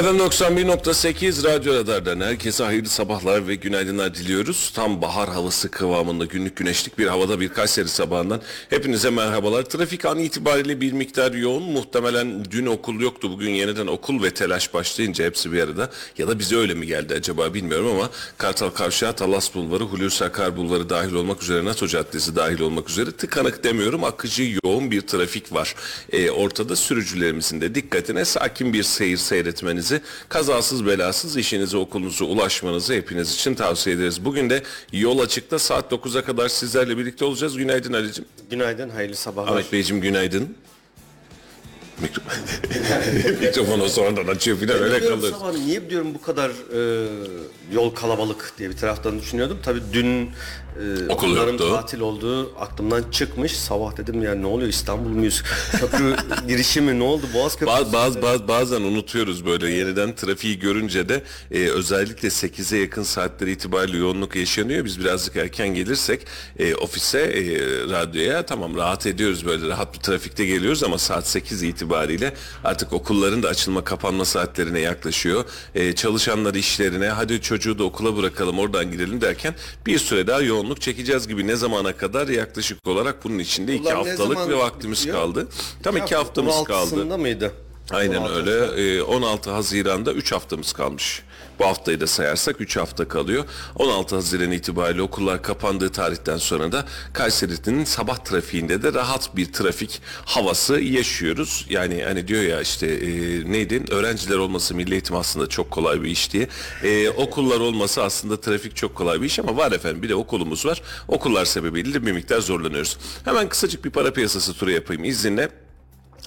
Efendim 91.8 Radyo Radar'dan herkese hayırlı sabahlar ve günaydınlar diliyoruz. Tam bahar havası kıvamında günlük güneşlik bir havada bir Kayseri sabahından hepinize merhabalar. Trafik an itibariyle bir miktar yoğun. Muhtemelen dün okul yoktu. Bugün yeniden okul ve telaş başlayınca hepsi bir arada. Ya da bize öyle mi geldi acaba bilmiyorum ama Kartal Kavşağı, Talas Bulvarı, Hulusi Akar Bulvarı dahil olmak üzere NATO Caddesi dahil olmak üzere tıkanık demiyorum. Akıcı yoğun bir trafik var. Ee, ortada sürücülerimizin de dikkatine sakin bir seyir seyretmenizi kazasız belasız işinize okulunuza ulaşmanızı hepiniz için tavsiye ederiz. Bugün de yol açıkta saat 9'a kadar sizlerle birlikte olacağız. Günaydın Ali'cim. Günaydın, hayırlı sabahlar. Ahmet Beyciğim günaydın. Mikro... Mikrofonu sonradan açıyor filan öyle Biliyorum kalır. sabah, niye diyorum bu kadar e, yol kalabalık diye bir taraftan düşünüyordum. Tabii dün e, Okul okulların yoktu. tatil olduğu aklımdan çıkmış. Sabah dedim ya ne oluyor İstanbul muyuz? Köprü girişi mi ne oldu? Boğaz Köprüsü. Baz, baz, baz, bazen unutuyoruz böyle yeniden trafiği görünce de e, özellikle 8'e yakın saatleri itibariyle yoğunluk yaşanıyor. Biz birazcık erken gelirsek e, ofise, e, radyoya tamam rahat ediyoruz böyle rahat bir trafikte geliyoruz ama saat 8 itibariyle artık okulların da açılma kapanma saatlerine yaklaşıyor. E, çalışanlar işlerine hadi çocuğu da okula bırakalım oradan girelim derken bir süre daha yoğunluk çekeceğiz gibi ne zamana kadar yaklaşık olarak bunun içinde iki Ulan ne haftalık ve vaktimiz bitiyor? kaldı. Tam iki Ya, haftamız kaldı. 16'sında mıydı? Aynen 16 öyle. Ee, 16 Haziran'da 3 haftamız kalmış. Bu haftayı da sayarsak 3 hafta kalıyor. 16 Haziran itibariyle okullar kapandığı tarihten sonra da Kayseri'nin sabah trafiğinde de rahat bir trafik havası yaşıyoruz. Yani hani diyor ya işte e, neydi? Öğrenciler olması milli eğitim aslında çok kolay bir iş diye. E, okullar olması aslında trafik çok kolay bir iş ama var efendim bir de okulumuz var. Okullar sebebiyle de bir miktar zorlanıyoruz. Hemen kısacık bir para piyasası turu yapayım izninle.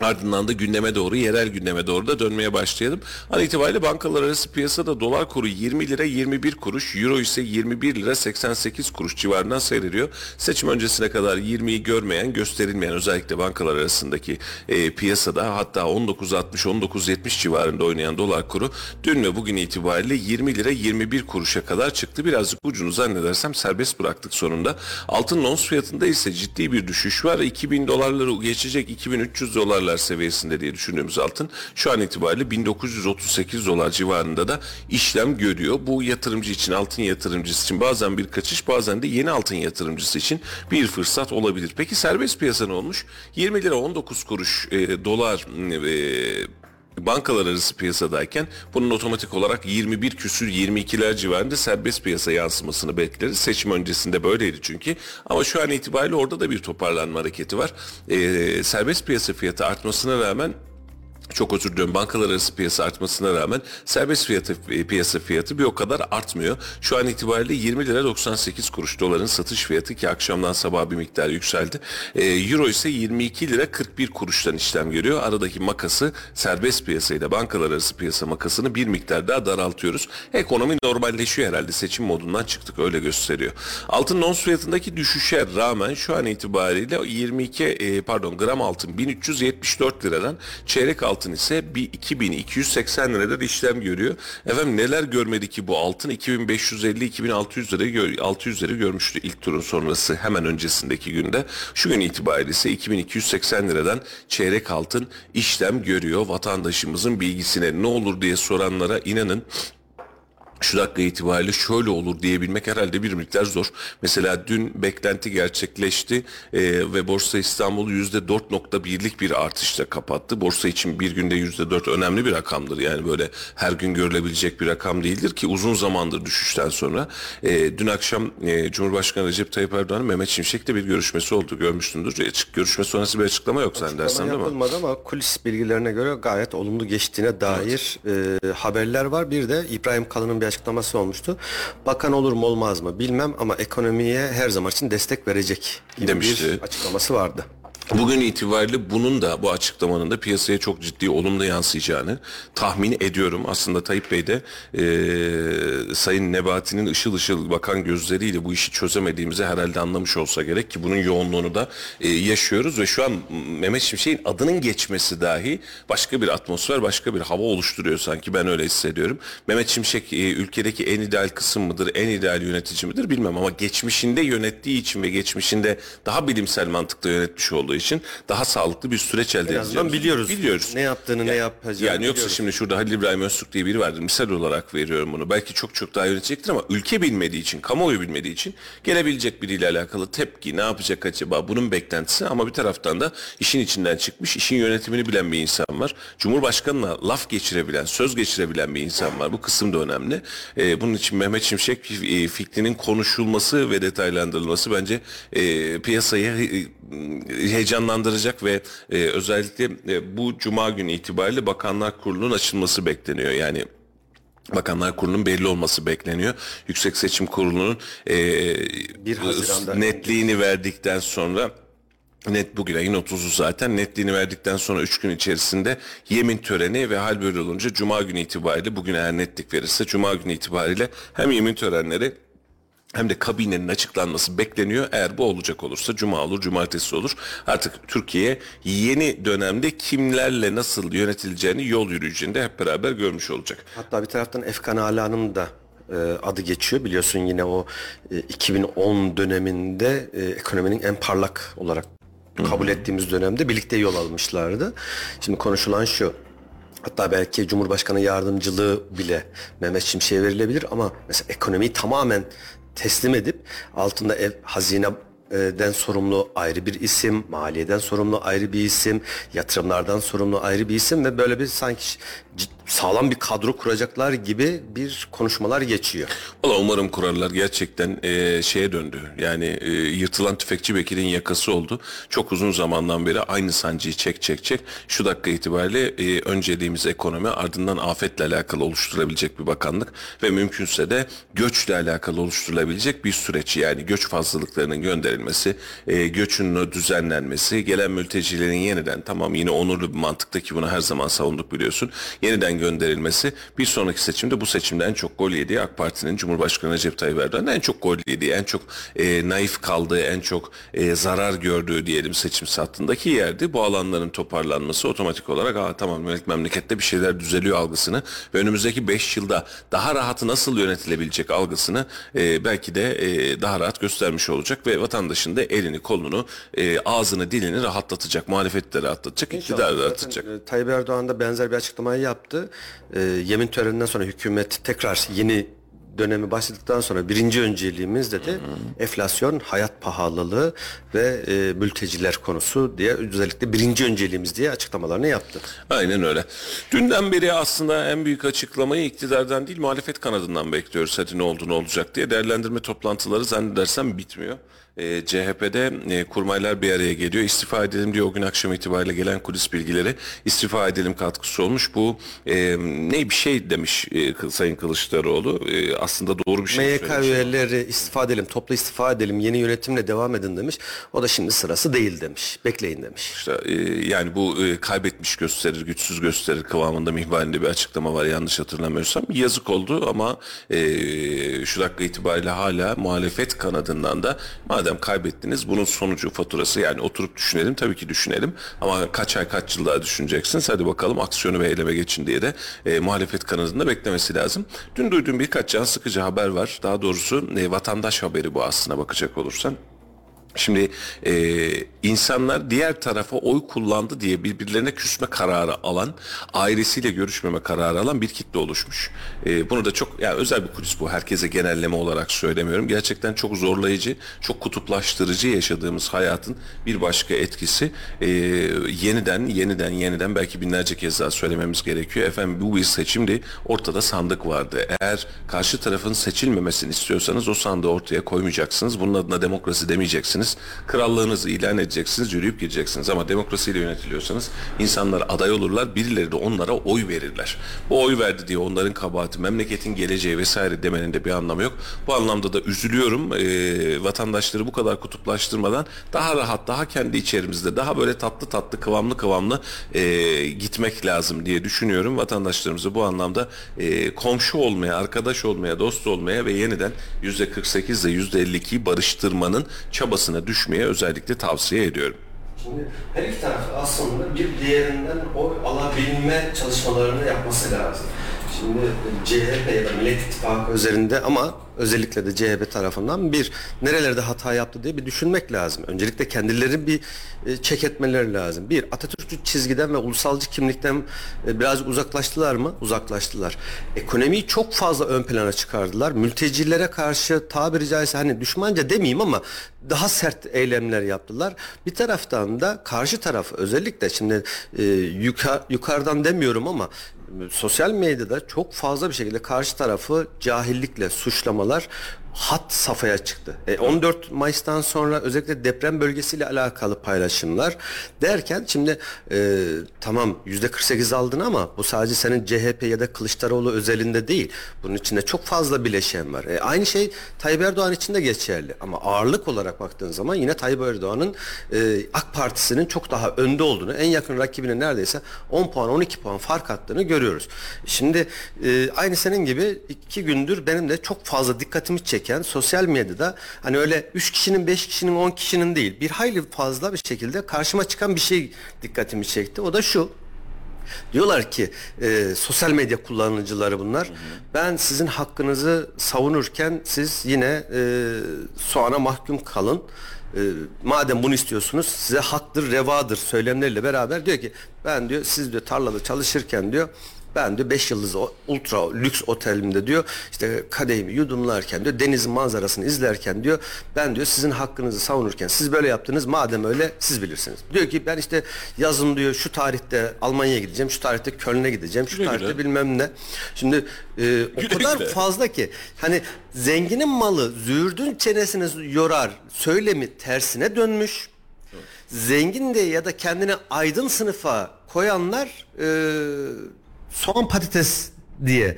Ardından da gündeme doğru, yerel gündeme doğru da dönmeye başlayalım. An itibariyle bankalar arası piyasada dolar kuru 20 lira 21 kuruş, euro ise 21 lira 88 kuruş civarından seyrediyor. Seçim öncesine kadar 20'yi görmeyen, gösterilmeyen özellikle bankalar arasındaki e, piyasada hatta 19.60-19.70 civarında oynayan dolar kuru dün ve bugün itibariyle 20 lira 21 kuruşa kadar çıktı. Birazcık ucunu zannedersem serbest bıraktık sonunda. Altın ons fiyatında ise ciddi bir düşüş var. 2000 dolarları geçecek 2300 dolarlar seviyesinde diye düşündüğümüz altın şu an itibariyle 1938 dolar civarında da işlem görüyor. Bu yatırımcı için altın yatırımcısı için bazen bir kaçış bazen de yeni altın yatırımcısı için bir fırsat olabilir. Peki serbest piyasa ne olmuş? 20 lira 19 kuruş e, dolar e, bankalar arası piyasadayken bunun otomatik olarak 21 küsür 22'ler civarında serbest piyasa yansımasını bekleriz. Seçim öncesinde böyleydi çünkü. Ama şu an itibariyle orada da bir toparlanma hareketi var. Ee, serbest piyasa fiyatı artmasına rağmen çok özür diliyorum bankalar arası piyasa artmasına rağmen serbest fiyatı, piyasa fiyatı bir o kadar artmıyor. Şu an itibariyle 20 lira 98 kuruş doların satış fiyatı ki akşamdan sabah bir miktar yükseldi. Ee, Euro ise 22 lira 41 kuruştan işlem görüyor. Aradaki makası serbest piyasayla bankalar arası piyasa makasını bir miktar daha daraltıyoruz. Ekonomi normalleşiyor herhalde seçim modundan çıktık öyle gösteriyor. Altın ons fiyatındaki düşüşe rağmen şu an itibariyle 22 e, pardon gram altın 1374 liradan çeyrek altın ise bir 2280 liradan işlem görüyor. Efendim neler görmedi ki bu altın 2550-2600 lirayı gör, 600 lira görmüştü ilk turun sonrası hemen öncesindeki günde. Şu gün itibariyle ise 2280 liradan çeyrek altın işlem görüyor. Vatandaşımızın bilgisine ne olur diye soranlara inanın şu dakika itibariyle şöyle olur diyebilmek herhalde bir miktar zor. Mesela dün beklenti gerçekleşti e, ve Borsa İstanbul %4.1'lik bir artışla kapattı. Borsa için bir günde %4 önemli bir rakamdır. Yani böyle her gün görülebilecek bir rakam değildir ki uzun zamandır düşüşten sonra. E, dün akşam e, Cumhurbaşkanı Recep Tayyip Erdoğan'ın Mehmet Şimşek'le bir görüşmesi oldu görmüştündür. E, açık- görüşme sonrası bir açıklama yok zannedersem değil mi? yapılmadı ama kulis bilgilerine göre gayet olumlu geçtiğine dair e, haberler var. Bir de İbrahim Kalın'ın bir açıklaması olmuştu. Bakan olur mu olmaz mı bilmem ama ekonomiye her zaman için destek verecek gibi Demişti. bir açıklaması vardı. Bugün itibariyle bunun da bu açıklamanın da piyasaya çok ciddi olumlu yansıyacağını tahmin ediyorum. Aslında Tayyip Bey de e, Sayın Nebati'nin ışıl ışıl bakan gözleriyle bu işi çözemediğimizi herhalde anlamış olsa gerek ki bunun yoğunluğunu da e, yaşıyoruz ve şu an Mehmet Şimşek'in adının geçmesi dahi başka bir atmosfer, başka bir hava oluşturuyor sanki ben öyle hissediyorum. Mehmet Şimşek e, ülkedeki en ideal kısım mıdır, en ideal yönetici midir bilmem ama geçmişinde yönettiği için ve geçmişinde daha bilimsel mantıkla yönetmiş olduğu için daha sağlıklı bir süreç elde edeceğimizi biliyoruz. Biliyoruz. Ne yaptığını, ne yapacağını Yani yoksa biliyoruz. şimdi şurada Halil İbrahim Öztürk diye biri vardır. Misal olarak veriyorum bunu. Belki çok çok daha yönetecektir ama ülke bilmediği için, kamuoyu bilmediği için gelebilecek biriyle alakalı tepki, ne yapacak acaba bunun beklentisi ama bir taraftan da işin içinden çıkmış, işin yönetimini bilen bir insan var. Cumhurbaşkanına laf geçirebilen, söz geçirebilen bir insan var. Bu kısım da önemli. Ee, bunun için Mehmet Şimşek e, fikrinin konuşulması ve detaylandırılması bence e, piyasayı e, heyecanlandıracak ve e, özellikle e, bu cuma günü itibariyle Bakanlar Kurulu'nun açılması bekleniyor. Yani Bakanlar Kurulu'nun belli olması bekleniyor. Yüksek Seçim Kurulu'nun e, 1 Haziran'da- netliğini verdikten sonra Net bugün ayın 30'u zaten netliğini verdikten sonra 3 gün içerisinde yemin töreni ve hal böyle olunca cuma günü itibariyle bugün eğer netlik verirse cuma günü itibariyle hem yemin törenleri hem de kabinenin açıklanması bekleniyor. Eğer bu olacak olursa cuma olur, cumartesi olur. Artık Türkiye yeni dönemde kimlerle nasıl yönetileceğini, yol yürüyeceğini de hep beraber görmüş olacak. Hatta bir taraftan Efkan Ala'nın da e, adı geçiyor. Biliyorsun yine o e, 2010 döneminde e, ekonominin en parlak olarak kabul ettiğimiz dönemde birlikte yol almışlardı. Şimdi konuşulan şu. Hatta belki Cumhurbaşkanı yardımcılığı bile Mehmet Şimşek'e verilebilir ama mesela ekonomiyi tamamen teslim edip altında ev, hazine den sorumlu ayrı bir isim, maliyeden sorumlu ayrı bir isim, yatırımlardan sorumlu ayrı bir isim ve böyle bir sanki sağlam bir kadro kuracaklar gibi bir konuşmalar geçiyor. Valla umarım kurarlar gerçekten e, şeye döndü. Yani e, yırtılan tüfekçi Bekir'in yakası oldu. Çok uzun zamandan beri aynı sancıyı çek çek çek. Şu dakika itibariyle e, önceliğimiz ekonomi ardından afetle alakalı oluşturulabilecek bir bakanlık ve mümkünse de göçle alakalı oluşturulabilecek bir süreç. Yani göç fazlalıklarının gönderilmesi, e, göçün düzenlenmesi, gelen mültecilerin yeniden tamam yine onurlu bir mantıkta ki bunu her zaman savunduk biliyorsun. Yeniden gönderilmesi bir sonraki seçimde bu seçimde en çok gol yediği AK Parti'nin Cumhurbaşkanı Recep Tayyip Erdoğan'ın en çok gol yediği, en çok e, naif kaldığı, en çok e, zarar gördüğü diyelim seçim sattığındaki yerdi. Bu alanların toparlanması otomatik olarak Aa, tamam mem- memlekette bir şeyler düzeliyor algısını ve önümüzdeki 5 yılda daha rahat nasıl yönetilebilecek algısını e, belki de e, daha rahat göstermiş olacak ve vatandaşın da elini kolunu e, ağzını dilini rahatlatacak, muhalefeti de rahatlatacak, iktidarı da Zaten, rahatlatacak. e, Tayyip Erdoğan da benzer bir açıklamayı yaptı. E, yemin töreninden sonra hükümet tekrar yeni dönemi başladıktan sonra birinci önceliğimiz dedi enflasyon, hayat pahalılığı ve e, mülteciler konusu diye özellikle birinci önceliğimiz diye açıklamalarını yaptı. Aynen öyle. Dünden beri aslında en büyük açıklamayı iktidardan değil muhalefet kanadından bekliyoruz. Hadi ne oldu ne olacak diye değerlendirme toplantıları zannedersem bitmiyor. E, CHP'de e, kurmaylar bir araya geliyor. İstifa edelim diyor o gün akşam itibariyle gelen kulis bilgileri. istifa edelim katkısı olmuş. Bu e, ne bir şey demiş e, Sayın Kılıçdaroğlu. E, aslında doğru bir şey MYK söylemiş. üyeleri istifa edelim, toplu istifa edelim, yeni yönetimle devam edin demiş. O da şimdi sırası değil demiş. Bekleyin demiş. İşte, e, yani bu e, kaybetmiş gösterir, güçsüz gösterir kıvamında mihvalinde bir açıklama var yanlış hatırlamıyorsam. Yazık oldu ama e, şu dakika itibariyle hala muhalefet kanadından da madem kaybettiniz bunun sonucu faturası yani oturup düşünelim tabii ki düşünelim ama kaç ay kaç yıl daha düşüneceksiniz hadi bakalım aksiyonu ve eyleme geçin diye de e, muhalefet kanadında beklemesi lazım. Dün duyduğum birkaç can sıkıcı haber var daha doğrusu e, vatandaş haberi bu aslına bakacak olursan. Şimdi e, insanlar diğer tarafa oy kullandı diye birbirlerine küsme kararı alan, ailesiyle görüşmeme kararı alan bir kitle oluşmuş. E, bunu da çok yani özel bir kulis bu. Herkese genelleme olarak söylemiyorum. Gerçekten çok zorlayıcı, çok kutuplaştırıcı yaşadığımız hayatın bir başka etkisi. E, yeniden, yeniden, yeniden belki binlerce kez daha söylememiz gerekiyor. Efendim bu bir seçimdi. Ortada sandık vardı. Eğer karşı tarafın seçilmemesini istiyorsanız o sandığı ortaya koymayacaksınız. Bunun adına demokrasi demeyeceksiniz. Krallığınızı ilan edeceksiniz, yürüyüp gideceksiniz. Ama demokrasiyle yönetiliyorsanız insanlar aday olurlar, birileri de onlara oy verirler. Bu oy verdi diye onların kabahati, memleketin geleceği vesaire demenin de bir anlamı yok. Bu anlamda da üzülüyorum. Ee, vatandaşları bu kadar kutuplaştırmadan daha rahat, daha kendi içerimizde, daha böyle tatlı tatlı, kıvamlı kıvamlı e, gitmek lazım diye düşünüyorum. Vatandaşlarımızı bu anlamda e, komşu olmaya, arkadaş olmaya, dost olmaya ve yeniden %48 ile %52'yi barıştırmanın çabasına düşmeye özellikle tavsiye ediyorum. Şimdi her iki taraf aslında bir diğerinden oy alabilme çalışmalarını yapması lazım. Şimdi CHP ya da Millet İttifakı üzerinde ama özellikle de CHP tarafından bir nerelerde hata yaptı diye bir düşünmek lazım. Öncelikle kendileri bir e, çek etmeleri lazım. Bir Atatürkçü çizgiden ve ulusalcı kimlikten e, biraz uzaklaştılar mı? Uzaklaştılar. Ekonomiyi çok fazla ön plana çıkardılar. Mültecilere karşı tabiri caizse hani düşmanca demeyeyim ama daha sert eylemler yaptılar. Bir taraftan da karşı taraf özellikle şimdi e, yuka- yukarıdan demiyorum ama sosyal medyada çok fazla bir şekilde karşı tarafı cahillikle suçlamalar hat safhaya çıktı. E, 14 Mayıs'tan sonra özellikle deprem bölgesiyle alakalı paylaşımlar derken şimdi e, tamam yüzde 48 aldın ama bu sadece senin CHP ya da Kılıçdaroğlu özelinde değil. Bunun içinde çok fazla bileşen var. E, aynı şey Tayyip Erdoğan için de geçerli. Ama ağırlık olarak baktığın zaman yine Tayyip Erdoğan'ın e, AK Partisi'nin çok daha önde olduğunu, en yakın rakibine neredeyse 10 puan 12 puan fark attığını görüyoruz. Şimdi e, aynı senin gibi iki gündür benim de çok fazla dikkatimi çeken sosyal medyada hani öyle 3 kişinin 5 kişinin 10 kişinin değil bir hayli fazla bir şekilde karşıma çıkan bir şey dikkatimi çekti. O da şu. Diyorlar ki e, sosyal medya kullanıcıları bunlar. Ben sizin hakkınızı savunurken siz yine e, soğana mahkum kalın. E, madem bunu istiyorsunuz size haktır, revadır söylemleriyle beraber diyor ki ben diyor siz diyor tarlada çalışırken diyor ben diyor 5 yıldızlı ultra lüks otelimde diyor işte kadehimi yudumlarken diyor denizin manzarasını izlerken diyor ben diyor sizin hakkınızı savunurken siz böyle yaptınız madem öyle siz bilirsiniz. Diyor ki ben işte yazın diyor şu tarihte Almanya'ya gideceğim şu tarihte Köln'e gideceğim şu Güle tarihte güle. bilmem ne. Şimdi e, o Güle kadar güle. fazla ki hani zenginin malı züğürdün çenesini yorar söylemi tersine dönmüş. Zengin de ya da kendini aydın sınıfa koyanlar e, soğan patates diye e,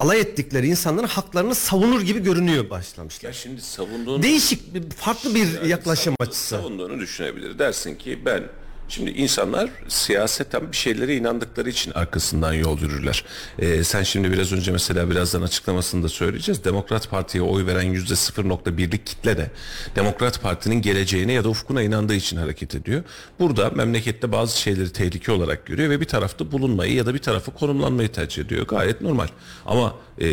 alay ettikleri insanların haklarını savunur gibi görünüyor başlamışlar. Ya şimdi savunduğun Değişik, farklı bir yaklaşım açısı. savunduğunu düşünebilir. Dersin ki ben Şimdi insanlar siyaseten bir şeylere inandıkları için arkasından yol yürürler. Ee, sen şimdi biraz önce mesela birazdan açıklamasını da söyleyeceğiz. Demokrat Parti'ye oy veren yüzde 0.1'lik kitle de Demokrat Parti'nin geleceğine ya da ufkuna inandığı için hareket ediyor. Burada memlekette bazı şeyleri tehlike olarak görüyor ve bir tarafta bulunmayı ya da bir tarafı konumlanmayı tercih ediyor. Gayet normal. Ama e,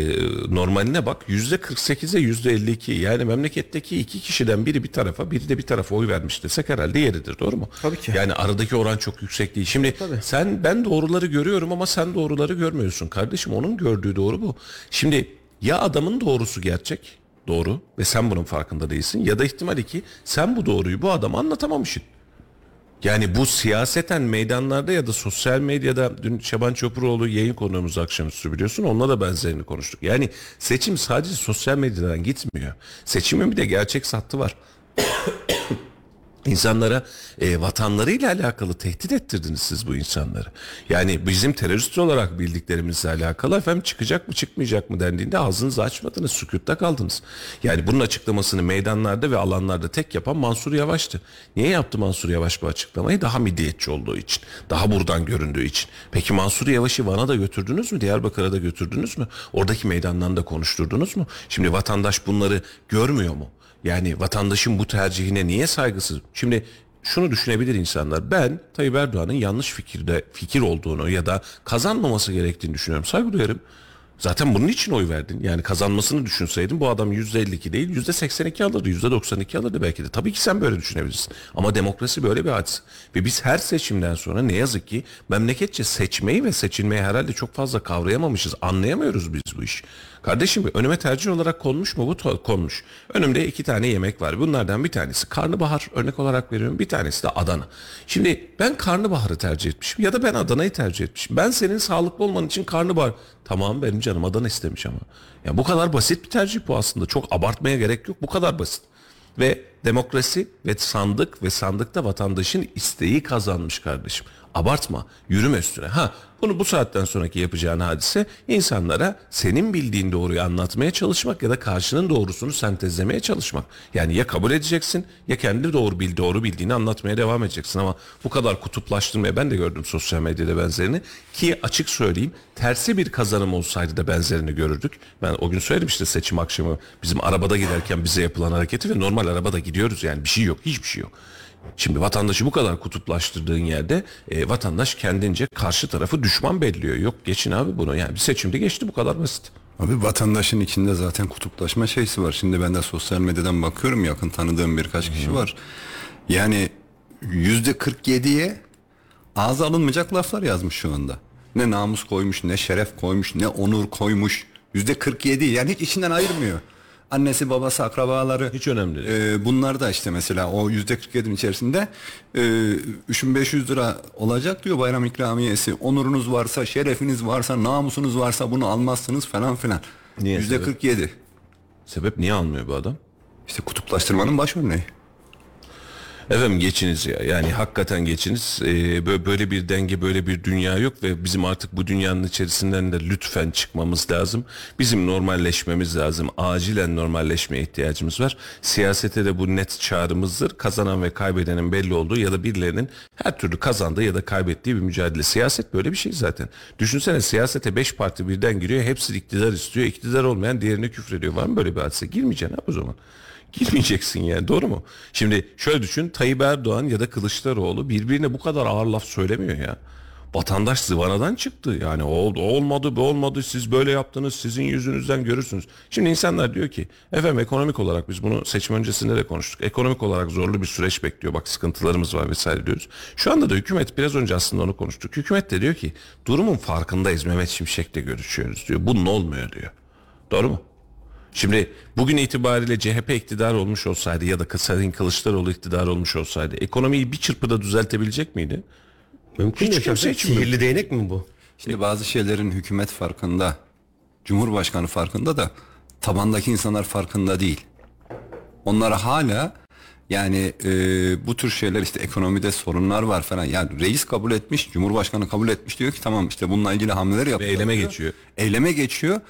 normaline bak yüzde 48'e yüzde 52 yani memleketteki iki kişiden biri bir tarafa biri de bir tarafa oy vermiş desek herhalde yeridir doğru mu? Tabii ki. Yani aradaki oran çok yüksek değil. Şimdi sen ben doğruları görüyorum ama sen doğruları görmüyorsun kardeşim onun gördüğü doğru bu. Şimdi ya adamın doğrusu gerçek doğru ve sen bunun farkında değilsin ya da ihtimal iki sen bu doğruyu bu adama anlatamamışsın. Yani bu siyaseten meydanlarda ya da sosyal medyada dün Şaban Çopuroğlu yayın konuğumuz akşamüstü biliyorsun onunla da benzerini konuştuk. Yani seçim sadece sosyal medyadan gitmiyor. Seçimin bir de gerçek sattı var. İnsanlara e, vatanlarıyla alakalı tehdit ettirdiniz siz bu insanları. Yani bizim terörist olarak bildiklerimizle alakalı efendim çıkacak mı çıkmayacak mı dendiğinde ağzınızı açmadınız, sükutta kaldınız. Yani bunun açıklamasını meydanlarda ve alanlarda tek yapan Mansur Yavaş'tı. Niye yaptı Mansur Yavaş bu açıklamayı? Daha milliyetçi olduğu için, daha buradan göründüğü için. Peki Mansur Yavaş'ı Van'a da götürdünüz mü? Diyarbakır'a da götürdünüz mü? Oradaki meydandan da konuşturdunuz mu? Şimdi vatandaş bunları görmüyor mu? Yani vatandaşın bu tercihine niye saygısız? Şimdi şunu düşünebilir insanlar. Ben Tayyip Erdoğan'ın yanlış fikirde fikir olduğunu ya da kazanmaması gerektiğini düşünüyorum. Saygı duyarım. Zaten bunun için oy verdin. Yani kazanmasını düşünseydin bu adam %52 değil %82 alırdı, %92 alırdı belki de. Tabii ki sen böyle düşünebilirsin. Ama demokrasi böyle bir hadise. Ve biz her seçimden sonra ne yazık ki memleketçe seçmeyi ve seçilmeyi herhalde çok fazla kavrayamamışız. Anlayamıyoruz biz bu iş. Kardeşim önüme tercih olarak konmuş mu bu? Konmuş. Önümde iki tane yemek var. Bunlardan bir tanesi karnabahar örnek olarak veriyorum. Bir tanesi de Adana. Şimdi ben karnabaharı tercih etmişim ya da ben Adana'yı tercih etmişim. Ben senin sağlıklı olman için karnabahar. Tamam benim canım Adana istemiş ama. Ya bu kadar basit bir tercih bu aslında. Çok abartmaya gerek yok. Bu kadar basit. Ve demokrasi ve sandık ve sandıkta vatandaşın isteği kazanmış kardeşim. Abartma, yürüme üstüne. Ha, bunu bu saatten sonraki yapacağın hadise insanlara senin bildiğin doğruyu anlatmaya çalışmak ya da karşının doğrusunu sentezlemeye çalışmak. Yani ya kabul edeceksin ya kendi doğru bil doğru bildiğini anlatmaya devam edeceksin ama bu kadar kutuplaştırmaya ben de gördüm sosyal medyada benzerini ki açık söyleyeyim tersi bir kazanım olsaydı da benzerini görürdük. Ben o gün söyledim işte seçim akşamı bizim arabada giderken bize yapılan hareketi ve normal arabada gidiyoruz yani bir şey yok hiçbir şey yok. Şimdi vatandaşı bu kadar kutuplaştırdığın yerde e, vatandaş kendince karşı tarafı düşman belliyor. Yok geçin abi bunu yani bir seçimde geçti bu kadar basit. Abi vatandaşın içinde zaten kutuplaşma şeysi var. Şimdi ben de sosyal medyadan bakıyorum yakın tanıdığım birkaç kişi var. Yani yüzde 47'ye ağza alınmayacak laflar yazmış şu anda. Ne namus koymuş, ne şeref koymuş, ne onur koymuş. Yüzde 47 yani hiç içinden ayırmıyor. Annesi, babası, akrabaları. Hiç önemli değil. Ee, bunlar da işte mesela o yüzde 47'nin içerisinde e, 3500 lira olacak diyor bayram ikramiyesi. Onurunuz varsa, şerefiniz varsa, namusunuz varsa bunu almazsınız falan filan. Niye Yüzde sebep? 47. Sebep niye almıyor bu adam? İşte kutuplaştırmanın baş örneği. Efendim geçiniz ya. Yani hakikaten geçiniz. Ee, bö- böyle bir denge, böyle bir dünya yok ve bizim artık bu dünyanın içerisinden de lütfen çıkmamız lazım. Bizim normalleşmemiz lazım. Acilen normalleşmeye ihtiyacımız var. Siyasete de bu net çağrımızdır. Kazanan ve kaybedenin belli olduğu ya da birilerinin her türlü kazandığı ya da kaybettiği bir mücadele. Siyaset böyle bir şey zaten. Düşünsene siyasete beş parti birden giriyor. Hepsi iktidar istiyor. İktidar olmayan diğerine küfrediyor. Var mı böyle bir hadise? Girmeyeceksin abi o zaman. Girmeyeceksin yani doğru mu? Şimdi şöyle düşün Tayyip Erdoğan ya da Kılıçdaroğlu birbirine bu kadar ağır laf söylemiyor ya. Vatandaş zıvanadan çıktı. Yani oldu, olmadı, bu olmadı, siz böyle yaptınız, sizin yüzünüzden görürsünüz. Şimdi insanlar diyor ki, efendim ekonomik olarak biz bunu seçim öncesinde de konuştuk. Ekonomik olarak zorlu bir süreç bekliyor. Bak sıkıntılarımız var vesaire diyoruz. Şu anda da hükümet biraz önce aslında onu konuştuk. Hükümet de diyor ki, durumun farkındayız Mehmet Şimşek'le görüşüyoruz diyor. Bunun olmuyor diyor. Doğru mu? Şimdi bugün itibariyle CHP iktidar olmuş olsaydı ya da Sayın Kılıçdaroğlu iktidar olmuş olsaydı ekonomiyi bir çırpıda düzeltebilecek miydi? Mümkün Hiç kimse için Sihirli değnek mi bu? Şimdi bazı şeylerin hükümet farkında, Cumhurbaşkanı farkında da tabandaki insanlar farkında değil. Onlara hala yani e, bu tür şeyler işte ekonomide sorunlar var falan. Yani reis kabul etmiş, Cumhurbaşkanı kabul etmiş diyor ki tamam işte bununla ilgili hamleler yapıyor. eyleme geçiyor. Eyleme geçiyor.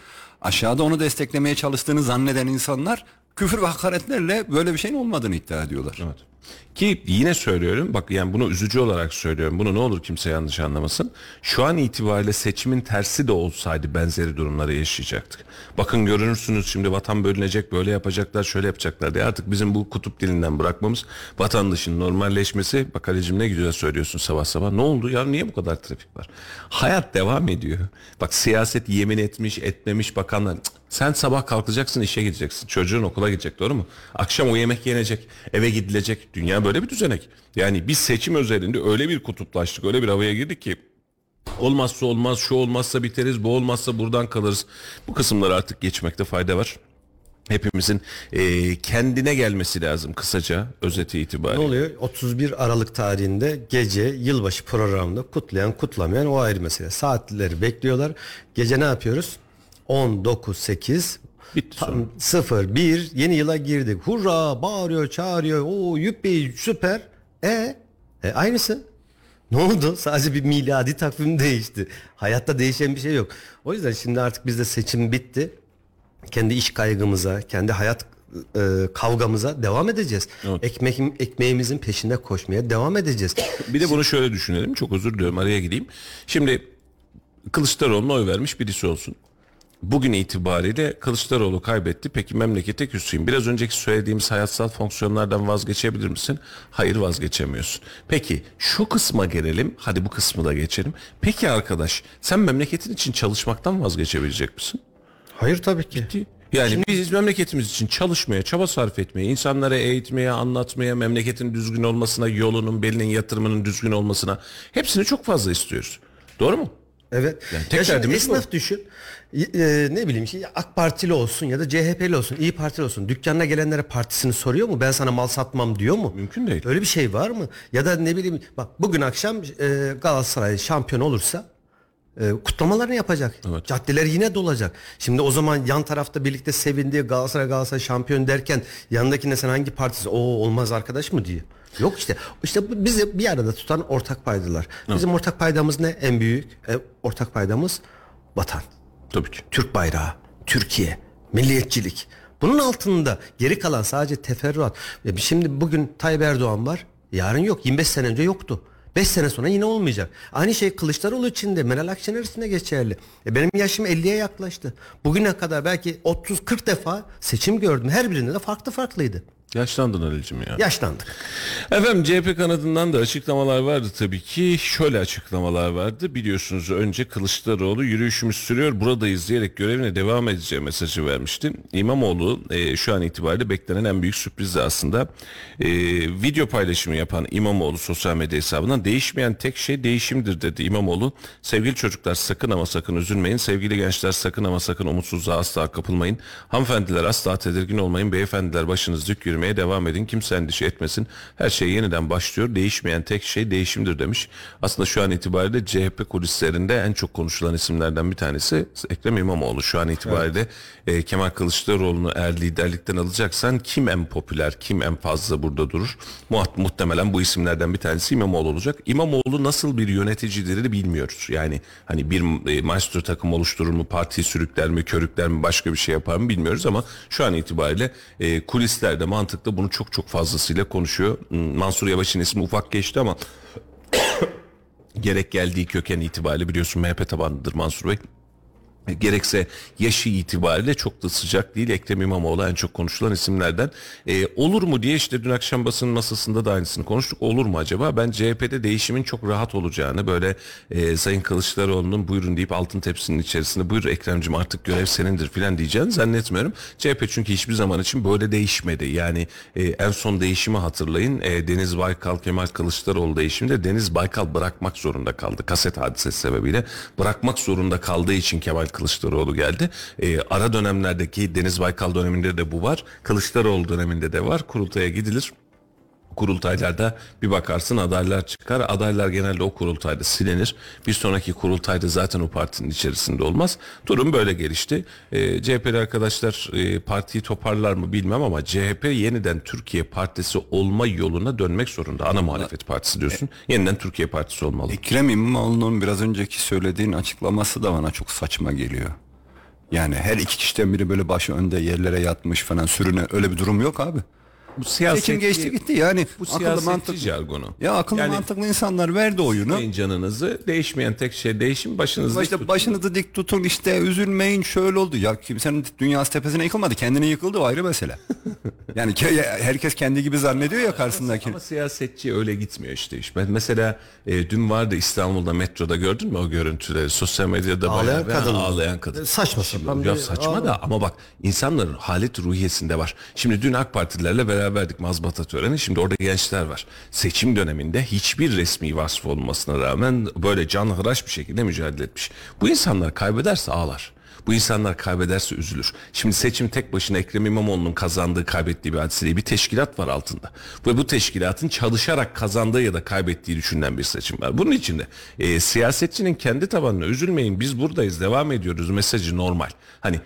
Aşağıda onu desteklemeye çalıştığını zanneden insanlar küfür ve hakaretlerle böyle bir şeyin olmadığını iddia ediyorlar. Evet. Ki yine söylüyorum bak yani bunu üzücü olarak söylüyorum. Bunu ne olur kimse yanlış anlamasın. Şu an itibariyle seçimin tersi de olsaydı benzeri durumları yaşayacaktık. Bakın görürsünüz şimdi vatan bölünecek böyle yapacaklar şöyle yapacaklar diye. Artık bizim bu kutup dilinden bırakmamız vatandaşın normalleşmesi. Bak Ali'cim ne güzel söylüyorsun sabah sabah. Ne oldu ya? Niye bu kadar trafik var? Hayat devam ediyor. Bak siyaset yemin etmiş etmemiş bakanlar. Sen sabah kalkacaksın işe gideceksin. Çocuğun okula gidecek doğru mu? Akşam o yemek yenecek eve gidilecek dünya böyle bir düzenek yani biz seçim özelinde öyle bir kutuplaştık öyle bir havaya girdik ki Olmazsa olmaz, şu olmazsa biteriz, bu olmazsa buradan kalırız. Bu kısımları artık geçmekte fayda var. Hepimizin eee, kendine gelmesi lazım kısaca özeti Ne itibariyle. oluyor? 31 Aralık tarihinde gece yılbaşı programında kutlayan kutlamayan o ayrı mesele. Saatleri bekliyorlar. Gece ne yapıyoruz? 19 8 Bitti tam 0 1 yeni yıla girdik. Hurra bağırıyor, çağırıyor. O yüppi süper. E, e aynısı. Ne oldu? Sadece bir miladi takvim değişti. Hayatta değişen bir şey yok. O yüzden şimdi artık bizde seçim bitti. Kendi iş kaygımıza, kendi hayat e, kavgamıza devam edeceğiz. Evet. Ekmek, ekmeğimizin peşinde koşmaya devam edeceğiz. Bir de bunu şöyle düşünelim. Çok özür diliyorum araya gideyim. Şimdi Kılıçdaroğlu'na oy vermiş birisi olsun. Bugün itibariyle Kılıçdaroğlu kaybetti. Peki memlekete küseyim. Biraz önceki söylediğimiz hayatsal fonksiyonlardan vazgeçebilir misin? Hayır vazgeçemiyorsun. Peki şu kısma gelelim. Hadi bu kısmı da geçelim. Peki arkadaş sen memleketin için çalışmaktan vazgeçebilecek misin? Hayır tabii ki. Yani biz memleketimiz için çalışmaya, çaba sarf etmeye, insanlara eğitmeye, anlatmaya, memleketin düzgün olmasına, yolunun, belinin yatırımının düzgün olmasına hepsini çok fazla istiyoruz. Doğru mu? Evet. Yani tek ya şimdi esnaf düşün. Y- e, ne bileyim işte AK Partili olsun ya da CHP'li olsun, İyi Partili olsun. Dükkanına gelenlere partisini soruyor mu? Ben sana mal satmam diyor mu? Mümkün değil. Öyle bir şey var mı? Ya da ne bileyim bak bugün akşam e, Galatasaray şampiyon olursa e, kutlamalarını yapacak. Evet. Caddeler yine dolacak. Şimdi o zaman yan tarafta birlikte sevindiği Galatasaray Galatasaray şampiyon derken yanındakine sen hangi partisi? O olmaz arkadaş mı diyor. Yok işte. İşte bizi bir arada tutan ortak paydalar. Bizim ortak paydamız ne? En büyük e, ortak paydamız vatan. Tabii ki. Türk bayrağı, Türkiye, milliyetçilik. Bunun altında geri kalan sadece teferruat. Ve Şimdi bugün Tayyip Erdoğan var. Yarın yok. 25 sene önce yoktu. 5 sene sonra yine olmayacak. Aynı şey Kılıçdaroğlu için de Meral Akşener için de geçerli. E benim yaşım 50'ye yaklaştı. Bugüne kadar belki 30-40 defa seçim gördüm. Her birinde de farklı farklıydı. Yaşlandın Ali'cim ya. Yaşlandık. Efendim CHP kanadından da açıklamalar vardı tabii ki. Şöyle açıklamalar vardı. Biliyorsunuz önce Kılıçdaroğlu yürüyüşümüz sürüyor buradayız diyerek görevine devam edeceği mesajı vermişti. İmamoğlu e, şu an itibariyle beklenen en büyük sürpriz aslında. E, video paylaşımı yapan İmamoğlu sosyal medya hesabından değişmeyen tek şey değişimdir dedi İmamoğlu. Sevgili çocuklar sakın ama sakın üzülmeyin. Sevgili gençler sakın ama sakın umutsuzluğa asla kapılmayın. Hanımefendiler asla tedirgin olmayın. Beyefendiler başınız dik yürümeye devam edin. Kimse endişe etmesin. Her şey yeniden başlıyor. Değişmeyen tek şey değişimdir demiş. Aslında şu an itibariyle CHP kulislerinde en çok konuşulan isimlerden bir tanesi Ekrem İmamoğlu. Şu an itibariyle e, Kemal Kılıçdaroğlu'nu eğer liderlikten alacaksan kim en popüler, kim en fazla burada durur? Muht muhtemelen bu isimlerden bir tanesi İmamoğlu olacak. İmamoğlu nasıl bir yöneticidir bilmiyoruz. Yani hani bir e, maestro takım oluşturur mu, partiyi sürükler mi, körükler mi, başka bir şey yapar mı bilmiyoruz ama şu an itibariyle e, kulislerde mantıklı bunu çok çok fazlasıyla konuşuyor. Hmm, Mansur Yavaş'ın ismi ufak geçti ama gerek geldiği köken itibariyle biliyorsun MHP tabanlıdır Mansur Bey. Gerekse yaşı itibariyle çok da sıcak değil. Ekrem İmamoğlu en çok konuşulan isimlerden. Ee, olur mu diye işte dün akşam basın masasında da aynısını konuştuk. Olur mu acaba? Ben CHP'de değişimin çok rahat olacağını böyle e, Sayın Kılıçdaroğlu'nun buyurun deyip altın tepsinin içerisinde buyur Ekrem'cim artık görev senindir filan diyeceğini zannetmiyorum. CHP çünkü hiçbir zaman için böyle değişmedi. Yani e, en son değişimi hatırlayın. E, Deniz Baykal Kemal Kılıçdaroğlu değişiminde Deniz Baykal bırakmak zorunda kaldı. Kaset hadisesi sebebiyle bırakmak zorunda kaldığı için Kemal Kılıçdaroğlu geldi. Ee, ara dönemlerdeki Deniz Baykal döneminde de bu var. Kılıçdaroğlu döneminde de var. Kurultaya gidilir. Kurultaylarda bir bakarsın adaylar çıkar. Adaylar genelde o kurultayda silinir. Bir sonraki kurultayda zaten o partinin içerisinde olmaz. Durum böyle gelişti. Ee, CHP'li arkadaşlar e, partiyi toparlar mı bilmem ama CHP yeniden Türkiye Partisi olma yoluna dönmek zorunda. Ana muhalefet partisi diyorsun. Yeniden Türkiye Partisi olmalı. Ekrem İmamoğlu'nun biraz önceki söylediğin açıklaması da bana çok saçma geliyor. Yani her iki kişiden biri böyle başı önde yerlere yatmış falan sürüne öyle bir durum yok abi. Bu Seçim geçti gitti yani. Bu akıllı siyasetçi mantıklı. jargonu. Ya akıllı Yani- mantıklı insanlar verdi oyunu. Sıkmayın canınızı. Değişmeyen tek şey değişim başınızı dik İşte tutun. başınızı dik tutun işte üzülmeyin şöyle oldu. Ya kimsenin dünyası tepesine yıkılmadı. Kendine yıkıldı o ayrı mesele. yani ke- herkes kendi gibi zannediyor ya karşısındaki. Ama siyasetçi öyle gitmiyor işte iş. Ben mesela e, dün vardı İstanbul'da metroda gördün mü o görüntüleri? Sosyal medyada Ağlayan bayağı kadın ağlayan kadın. Saçma Şimdi, sapan ya bir saçma da ama bak insanların halet ruhiyesinde var. Şimdi dün AK Partililerle beraberdik mazbata töreni. Şimdi orada gençler var. Seçim döneminde hiçbir resmi vasfı olmasına rağmen böyle canhıraş bir şekilde mücadele etmiş. Bu insanlar kaybederse ağlar. Bu insanlar kaybederse üzülür. Şimdi seçim tek başına Ekrem İmamoğlu'nun kazandığı, kaybettiği bir hadise değil. Bir teşkilat var altında. Ve bu teşkilatın çalışarak kazandığı ya da kaybettiği düşünülen bir seçim var. Bunun için de e, siyasetçinin kendi tabanına üzülmeyin biz buradayız devam ediyoruz mesajı normal. Hani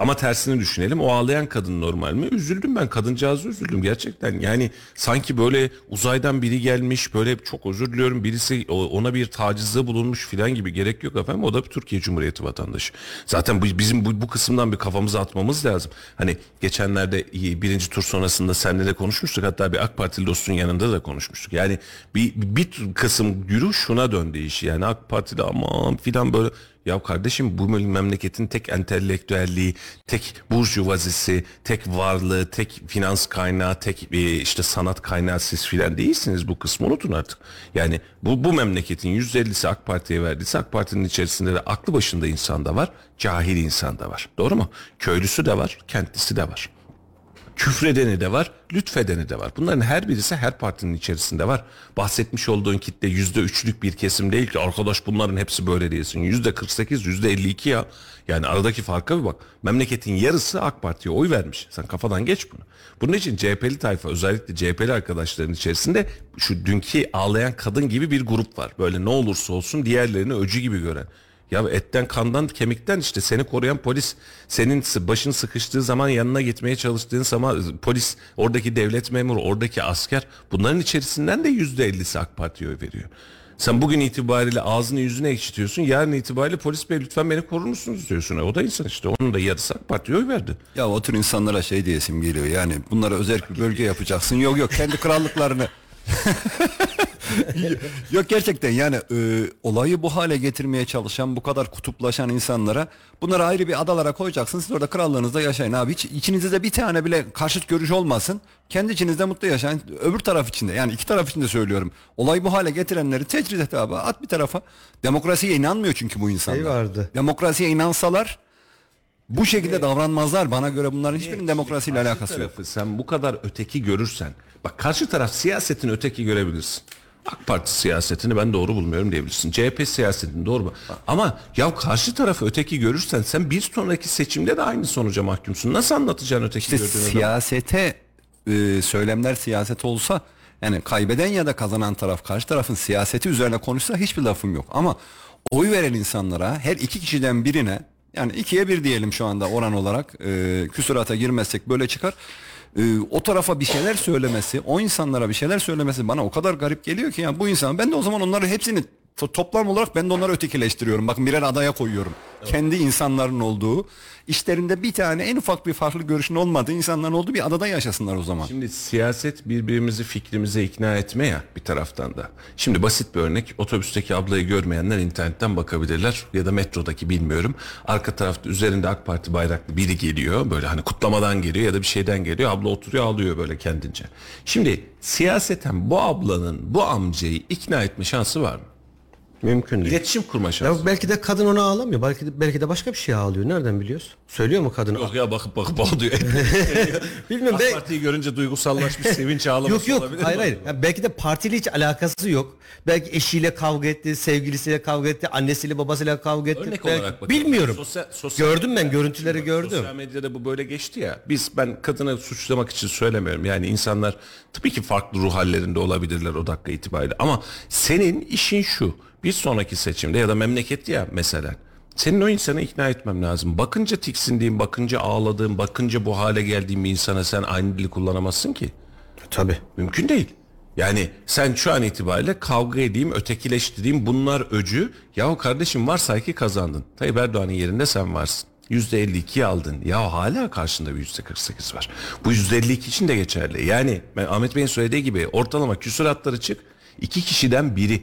ama tersini düşünelim. O ağlayan kadın normal mi? Üzüldüm ben. Kadıncağızı üzüldüm gerçekten. Yani sanki böyle uzaydan biri gelmiş. Böyle çok özür diliyorum. Birisi ona bir tacizde bulunmuş filan gibi gerek yok efendim. O da bir Türkiye Cumhuriyeti vatandaşı. Zaten bizim bu, bu kısımdan bir kafamızı atmamız lazım. Hani geçenlerde birinci tur sonrasında seninle de konuşmuştuk. Hatta bir AK Partili dostun yanında da konuşmuştuk. Yani bir, bir kısım yürü şuna döndü iş. Yani AK Partili aman filan böyle Ya kardeşim bu memleketin tek entelektüelliği, tek burjuvazisi, tek varlığı, tek finans kaynağı, tek e, işte sanat kaynağı siz filan değilsiniz. Bu kısmı unutun artık. Yani bu, bu memleketin %50'si AK Parti'ye verdiyse AK Parti'nin içerisinde de aklı başında insan da var, cahil insan da var. Doğru mu? Köylüsü de var, kentlisi de var. Küfredeni de var, lütfedeni de var. Bunların her birisi her partinin içerisinde var. Bahsetmiş olduğun kitle yüzde üçlük bir kesim değil ki arkadaş bunların hepsi böyle değilsin. Yüzde 48, yüzde 52 ya. Yani aradaki farka bir bak. Memleketin yarısı AK Parti'ye oy vermiş. Sen kafadan geç bunu. Bunun için CHP'li tayfa özellikle CHP'li arkadaşların içerisinde şu dünkü ağlayan kadın gibi bir grup var. Böyle ne olursa olsun diğerlerini öcü gibi gören. Ya etten kandan kemikten işte seni koruyan polis senin başın sıkıştığı zaman yanına gitmeye çalıştığın zaman polis oradaki devlet memuru oradaki asker bunların içerisinden de yüzde ellisi AK Parti'ye oy veriyor. Sen bugün itibariyle ağzını yüzünü ekşitiyorsun yarın itibariyle polis bey lütfen beni korur musunuz diyorsun. E, o da insan işte onun da yarısı AK Parti'ye oy verdi. Ya o tür insanlara şey diyesim geliyor yani bunlara özel bir bölge yapacaksın. Yok yok kendi krallıklarını. yok gerçekten yani e, olayı bu hale getirmeye çalışan bu kadar kutuplaşan insanlara bunları ayrı bir adalara koyacaksın. Siz orada krallığınızda yaşayın abi. Hiç içinizde bir tane bile karşıt görüş olmasın. Kendi içinizde mutlu yaşayın. Öbür taraf içinde yani iki taraf içinde söylüyorum. Olayı bu hale getirenleri tecrit et abi. At bir tarafa. Demokrasiye inanmıyor çünkü bu insanlar. Şey vardı. Demokrasiye inansalar bu şekilde davranmazlar. Bana göre bunların hiçbirinin demokrasiyle Karşı alakası yok. tarafı Sen bu kadar öteki görürsen bak karşı taraf siyasetini öteki görebilirsin. AK Parti siyasetini ben doğru bulmuyorum diyebilirsin. CHP siyasetini doğru mu? Ama ya karşı tarafı öteki görürsen sen bir sonraki seçimde de aynı sonuca mahkumsun. Nasıl anlatacaksın öteki İşte gördüğün adamı? siyasete e, söylemler siyaset olsa yani kaybeden ya da kazanan taraf karşı tarafın siyaseti üzerine konuşsa hiçbir lafım yok. Ama oy veren insanlara her iki kişiden birine yani ikiye bir diyelim şu anda oran olarak e, küsurata girmezsek böyle çıkar. E, o tarafa bir şeyler söylemesi, o insanlara bir şeyler söylemesi bana o kadar garip geliyor ki ya bu insan ben de o zaman onları hepsini toplam olarak ben de onları ötekileştiriyorum. Bakın birer adaya koyuyorum. Kendi insanların olduğu, işlerinde bir tane en ufak bir farklı görüşün olmadığı insanların olduğu bir adada yaşasınlar o zaman. Şimdi siyaset birbirimizi fikrimize ikna etme ya bir taraftan da. Şimdi basit bir örnek otobüsteki ablayı görmeyenler internetten bakabilirler ya da metrodaki bilmiyorum. Arka tarafta üzerinde AK Parti bayraklı biri geliyor böyle hani kutlamadan geliyor ya da bir şeyden geliyor. Abla oturuyor ağlıyor böyle kendince. Şimdi siyaseten bu ablanın bu amcayı ikna etme şansı var mı? Mümkün değil. İletişim kurma şansı. Ya belki de kadın ona ağlamıyor. Belki de, belki de başka bir şey ağlıyor. Nereden biliyoruz? Söylüyor mu kadın? Yok ya bakıp bakıp ağlıyor. Bilmiyorum. AK Be- Parti'yi görünce duygusallaşmış sevinç ağlaması yok yok. olabilir mi Hayır hayır. acaba? Ya belki de partiyle hiç alakası yok. Belki eşiyle kavga etti, sevgilisiyle kavga etti, annesiyle babasıyla kavga etti. Örnek Belki- olarak bakalım. Bilmiyorum. Sosyal- sosyal- gördüm ben görüntüleri Bak, gördüm. Sosyal medyada bu böyle geçti ya. Biz ben kadını suçlamak için söylemiyorum. Yani insanlar tabii ki farklı ruh hallerinde olabilirler o dakika itibariyle. Ama senin işin şu. Bir sonraki seçimde ya da memleket ya mesela. Senin o insanı ikna etmem lazım. Bakınca tiksindiğin, bakınca ağladığın, bakınca bu hale geldiğin bir insana sen aynı dili kullanamazsın ki. Tabii. Mümkün değil. Yani sen şu an itibariyle kavga edeyim, ötekileştireyim bunlar öcü. Yahu kardeşim varsay ki kazandın. Tayyip Erdoğan'ın yerinde sen varsın. %52'yi aldın. Ya hala karşında bir %48 var. Bu %52 için de geçerli. Yani ben Ahmet Bey'in söylediği gibi ortalama küsuratları çık. iki kişiden biri.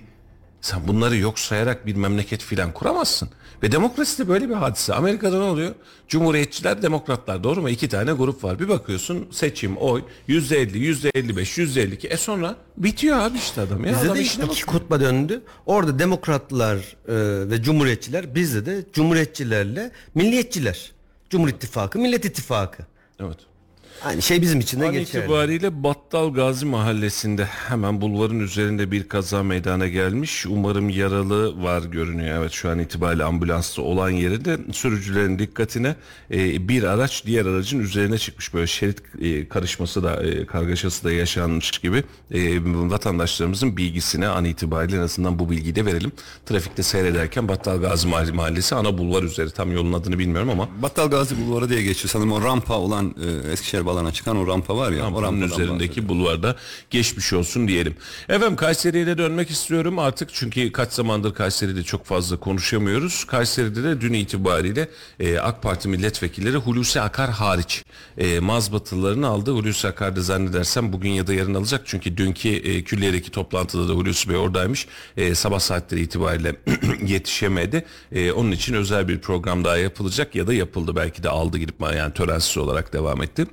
Sen bunları yok sayarak bir memleket filan kuramazsın. Ve demokrasi de böyle bir hadise. Amerika'da ne oluyor? Cumhuriyetçiler, demokratlar doğru mu? İki tane grup var. Bir bakıyorsun seçim, oy yüzde elli, yüzde elli beş, yüzde elli iki. E sonra bitiyor abi işte adam. Ya Bizde adam de işine iki bakıyor. kutba döndü. Orada demokratlar e, ve cumhuriyetçiler, bizde de cumhuriyetçilerle milliyetçiler. Cumhur İttifakı, Millet İttifakı. Evet. Aynı şey bizim için de An geçerli. itibariyle Battal Gazi mahallesinde hemen bulvarın üzerinde bir kaza meydana gelmiş. Umarım yaralı var görünüyor. Evet şu an itibariyle ambulanslı olan yerinde sürücülerin dikkatine e, bir araç diğer aracın üzerine çıkmış. Böyle şerit e, karışması da e, kargaşası da yaşanmış gibi. E, vatandaşlarımızın bilgisine an itibariyle en azından bu bilgiyi de verelim. Trafikte seyrederken Battal Gazi Mahallesi ana bulvar üzeri tam yolun adını bilmiyorum ama Battal Gazi Bulvarı diye geçiyor sanırım o rampa olan e, Eskişehir Keşkerbalan'a çıkan o rampa var ya. o Rampanın üzerindeki bahsediyorum. bulvarda geçmiş olsun diyelim. Efendim Kayseri'ye de dönmek istiyorum artık çünkü kaç zamandır Kayseri'de çok fazla konuşamıyoruz. Kayseri'de de dün itibariyle e, AK Parti milletvekilleri Hulusi Akar hariç e, mazbatılılarını aldı. Hulusi Akar da zannedersem bugün ya da yarın alacak çünkü dünkü e, külliyedeki toplantıda da Hulusi Bey oradaymış. E, sabah saatleri itibariyle yetişemedi. E, onun için özel bir program daha yapılacak ya da yapıldı belki de aldı gidip yani törensiz olarak devam etti.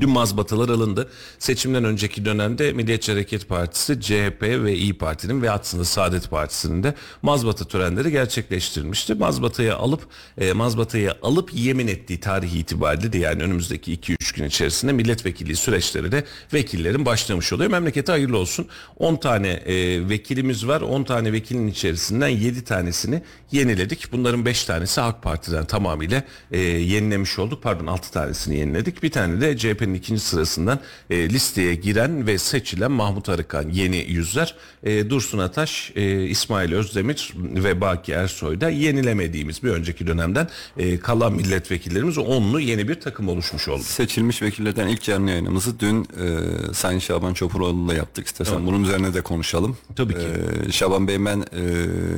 Dün mazbatalar alındı. Seçimden önceki dönemde Milliyetçi Hareket Partisi, CHP ve İyi Parti'nin ve aslında Saadet Partisi'nin de mazbata törenleri gerçekleştirilmişti. Mazbatayı alıp e, mazbatayı alıp yemin ettiği tarih itibariyle de yani önümüzdeki 2-3 gün içerisinde milletvekilliği süreçleri de vekillerin başlamış oluyor. Memlekete hayırlı olsun. 10 tane e, vekilimiz var. 10 tane vekilin içerisinden 7 tanesini yeniledik. Bunların 5 tanesi AK Parti'den tamamıyla e, yenilemiş olduk. Pardon 6 tanesini yeniledik. Bir tane de CHP'nin ikinci sırasından e, listeye giren ve seçilen Mahmut Arıkan yeni yüzler. E, Dursun Ataş, e, İsmail Özdemir ve Baki Ersoy'da yenilemediğimiz bir önceki dönemden e, kalan milletvekillerimiz onlu yeni bir takım oluşmuş oldu. Seçilmiş vekillerden ilk canlı yayınımızı dün e, Sayın Şaban Çopuroğlu'yla yaptık. İstersen bunun üzerine de konuşalım. Tabii ki. E, Şaban Bey ben e,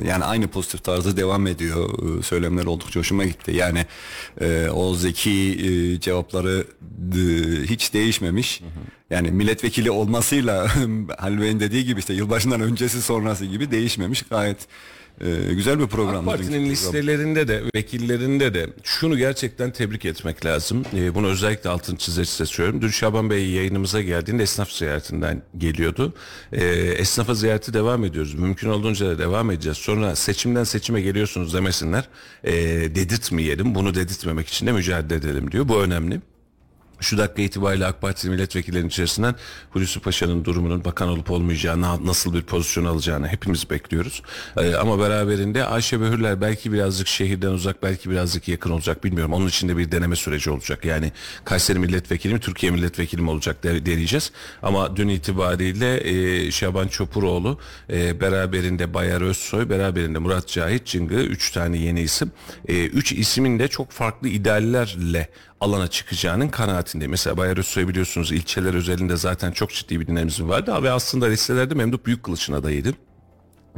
yani aynı pozitif tarzı devam ediyor. E, söylemler oldukça hoşuma gitti. Yani e, o zeki e, cevapları e, hiç değişmemiş. Yani milletvekili olmasıyla Halil Bey'in dediği gibi işte yılbaşından öncesi sonrası gibi değişmemiş. Gayet e, güzel bir program. AK Parti'nin listelerinde de vekillerinde de şunu gerçekten tebrik etmek lazım. Ee, bunu özellikle altını çizerek size söylüyorum. Dün Şaban Bey yayınımıza geldiğinde esnaf ziyaretinden geliyordu. Ee, esnafa ziyareti devam ediyoruz. Mümkün olduğunca da devam edeceğiz. Sonra seçimden seçime geliyorsunuz demesinler. Ee, dedirtmeyelim. Bunu dedirtmemek için de mücadele edelim diyor. Bu önemli. Şu dakika itibariyle AK Parti milletvekillerinin içerisinden Hulusi Paşa'nın durumunun bakan olup olmayacağını, nasıl bir pozisyon alacağını hepimiz bekliyoruz. Ee, ama beraberinde Ayşe Behürler belki birazcık şehirden uzak, belki birazcık yakın olacak bilmiyorum. Onun için de bir deneme süreci olacak. Yani Kayseri milletvekili mi, Türkiye milletvekili mi olacak de, deneyeceğiz. Ama dün itibariyle e, Şaban Çopuroğlu, e, beraberinde Bayar Özsoy, beraberinde Murat Cahit Cıngı, üç tane yeni isim. E, üç ismin de çok farklı ideallerle alana çıkacağının kanaatinde. Mesela Bayar Özsoy biliyorsunuz ilçeler özelinde zaten çok ciddi bir dinamizm vardı ve aslında listelerde Memduh Büyükkılıç'ın adayıydı.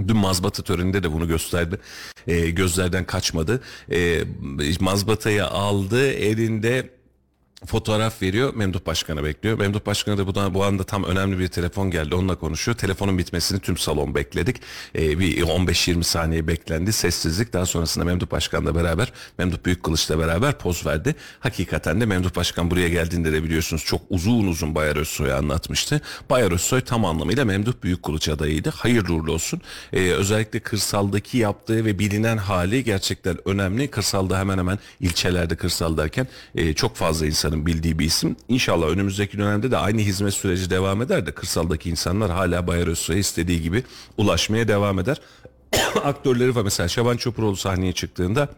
Dün mazbata töreninde de bunu gösterdi. Ee, gözlerden kaçmadı. Ee, mazbatayı aldı elinde fotoğraf veriyor. Memduh Başkan'a bekliyor. Memduh Başkan'a da bu, bu anda tam önemli bir telefon geldi. Onunla konuşuyor. Telefonun bitmesini tüm salon bekledik. Ee, bir 15-20 saniye beklendi. Sessizlik. Daha sonrasında Memduh Başkan'la beraber, Memduh Büyükkılıç'la beraber poz verdi. Hakikaten de Memduh Başkan buraya geldiğinde de biliyorsunuz çok uzun uzun Bayar Özsoy'u anlatmıştı. Bayar Özsoy tam anlamıyla Memduh Büyükkılıç adayıydı. Hayırlı uğurlu olsun. Ee, özellikle kırsaldaki yaptığı ve bilinen hali gerçekten önemli. Kırsalda hemen hemen ilçelerde kırsal derken e, çok fazla insan insanın bildiği bir isim. İnşallah önümüzdeki dönemde de aynı hizmet süreci devam eder de kırsaldaki insanlar hala Bayar Özsoy'a istediği gibi ulaşmaya devam eder. Aktörleri var mesela Şaban Çopuroğlu sahneye çıktığında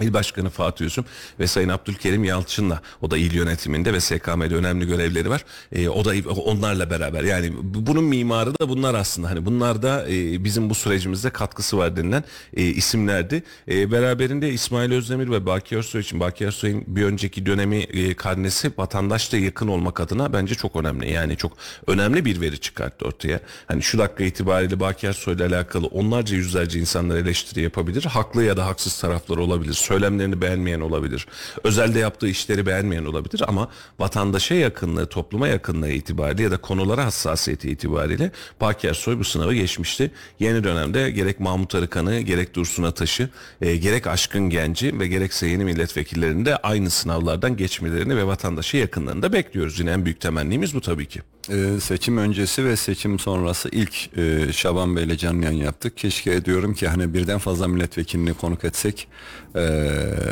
İl Başkanı Fatih Üzüm ve Sayın Abdülkerim Yalçın'la o da il yönetiminde ve SKM'de önemli görevleri var. E, o da onlarla beraber yani bunun mimarı da bunlar aslında hani bunlar da e, bizim bu sürecimizde katkısı var denilen e, isimlerdi. E, beraberinde İsmail Özdemir ve Baki Ersoy için Baki Ersoy'un bir önceki dönemi e, karnesi vatandaşla yakın olmak adına bence çok önemli. Yani çok önemli bir veri çıkarttı ortaya. Hani şu dakika itibariyle Baki Ersoy alakalı onlarca yüzlerce insanlar eleştiri yapabilir. Haklı ya da haksız taraflar olabilir söylemlerini beğenmeyen olabilir. Özelde yaptığı işleri beğenmeyen olabilir ama vatandaşa yakınlığı, topluma yakınlığı itibariyle ya da konulara hassasiyeti itibariyle Baki Ersoy bu sınavı geçmişti. Yeni dönemde gerek Mahmut Arıkan'ı, gerek Dursun Ataş'ı, e, gerek Aşkın Genci ve gerekse yeni milletvekillerinin de aynı sınavlardan geçmelerini ve vatandaşa yakınlığını da bekliyoruz. Yine en büyük temennimiz bu tabii ki. Ee, seçim öncesi ve seçim sonrası ilk e, Şaban Bey'le canlı yayın yaptık. Keşke diyorum ki hani birden fazla milletvekilini konuk etsek. E,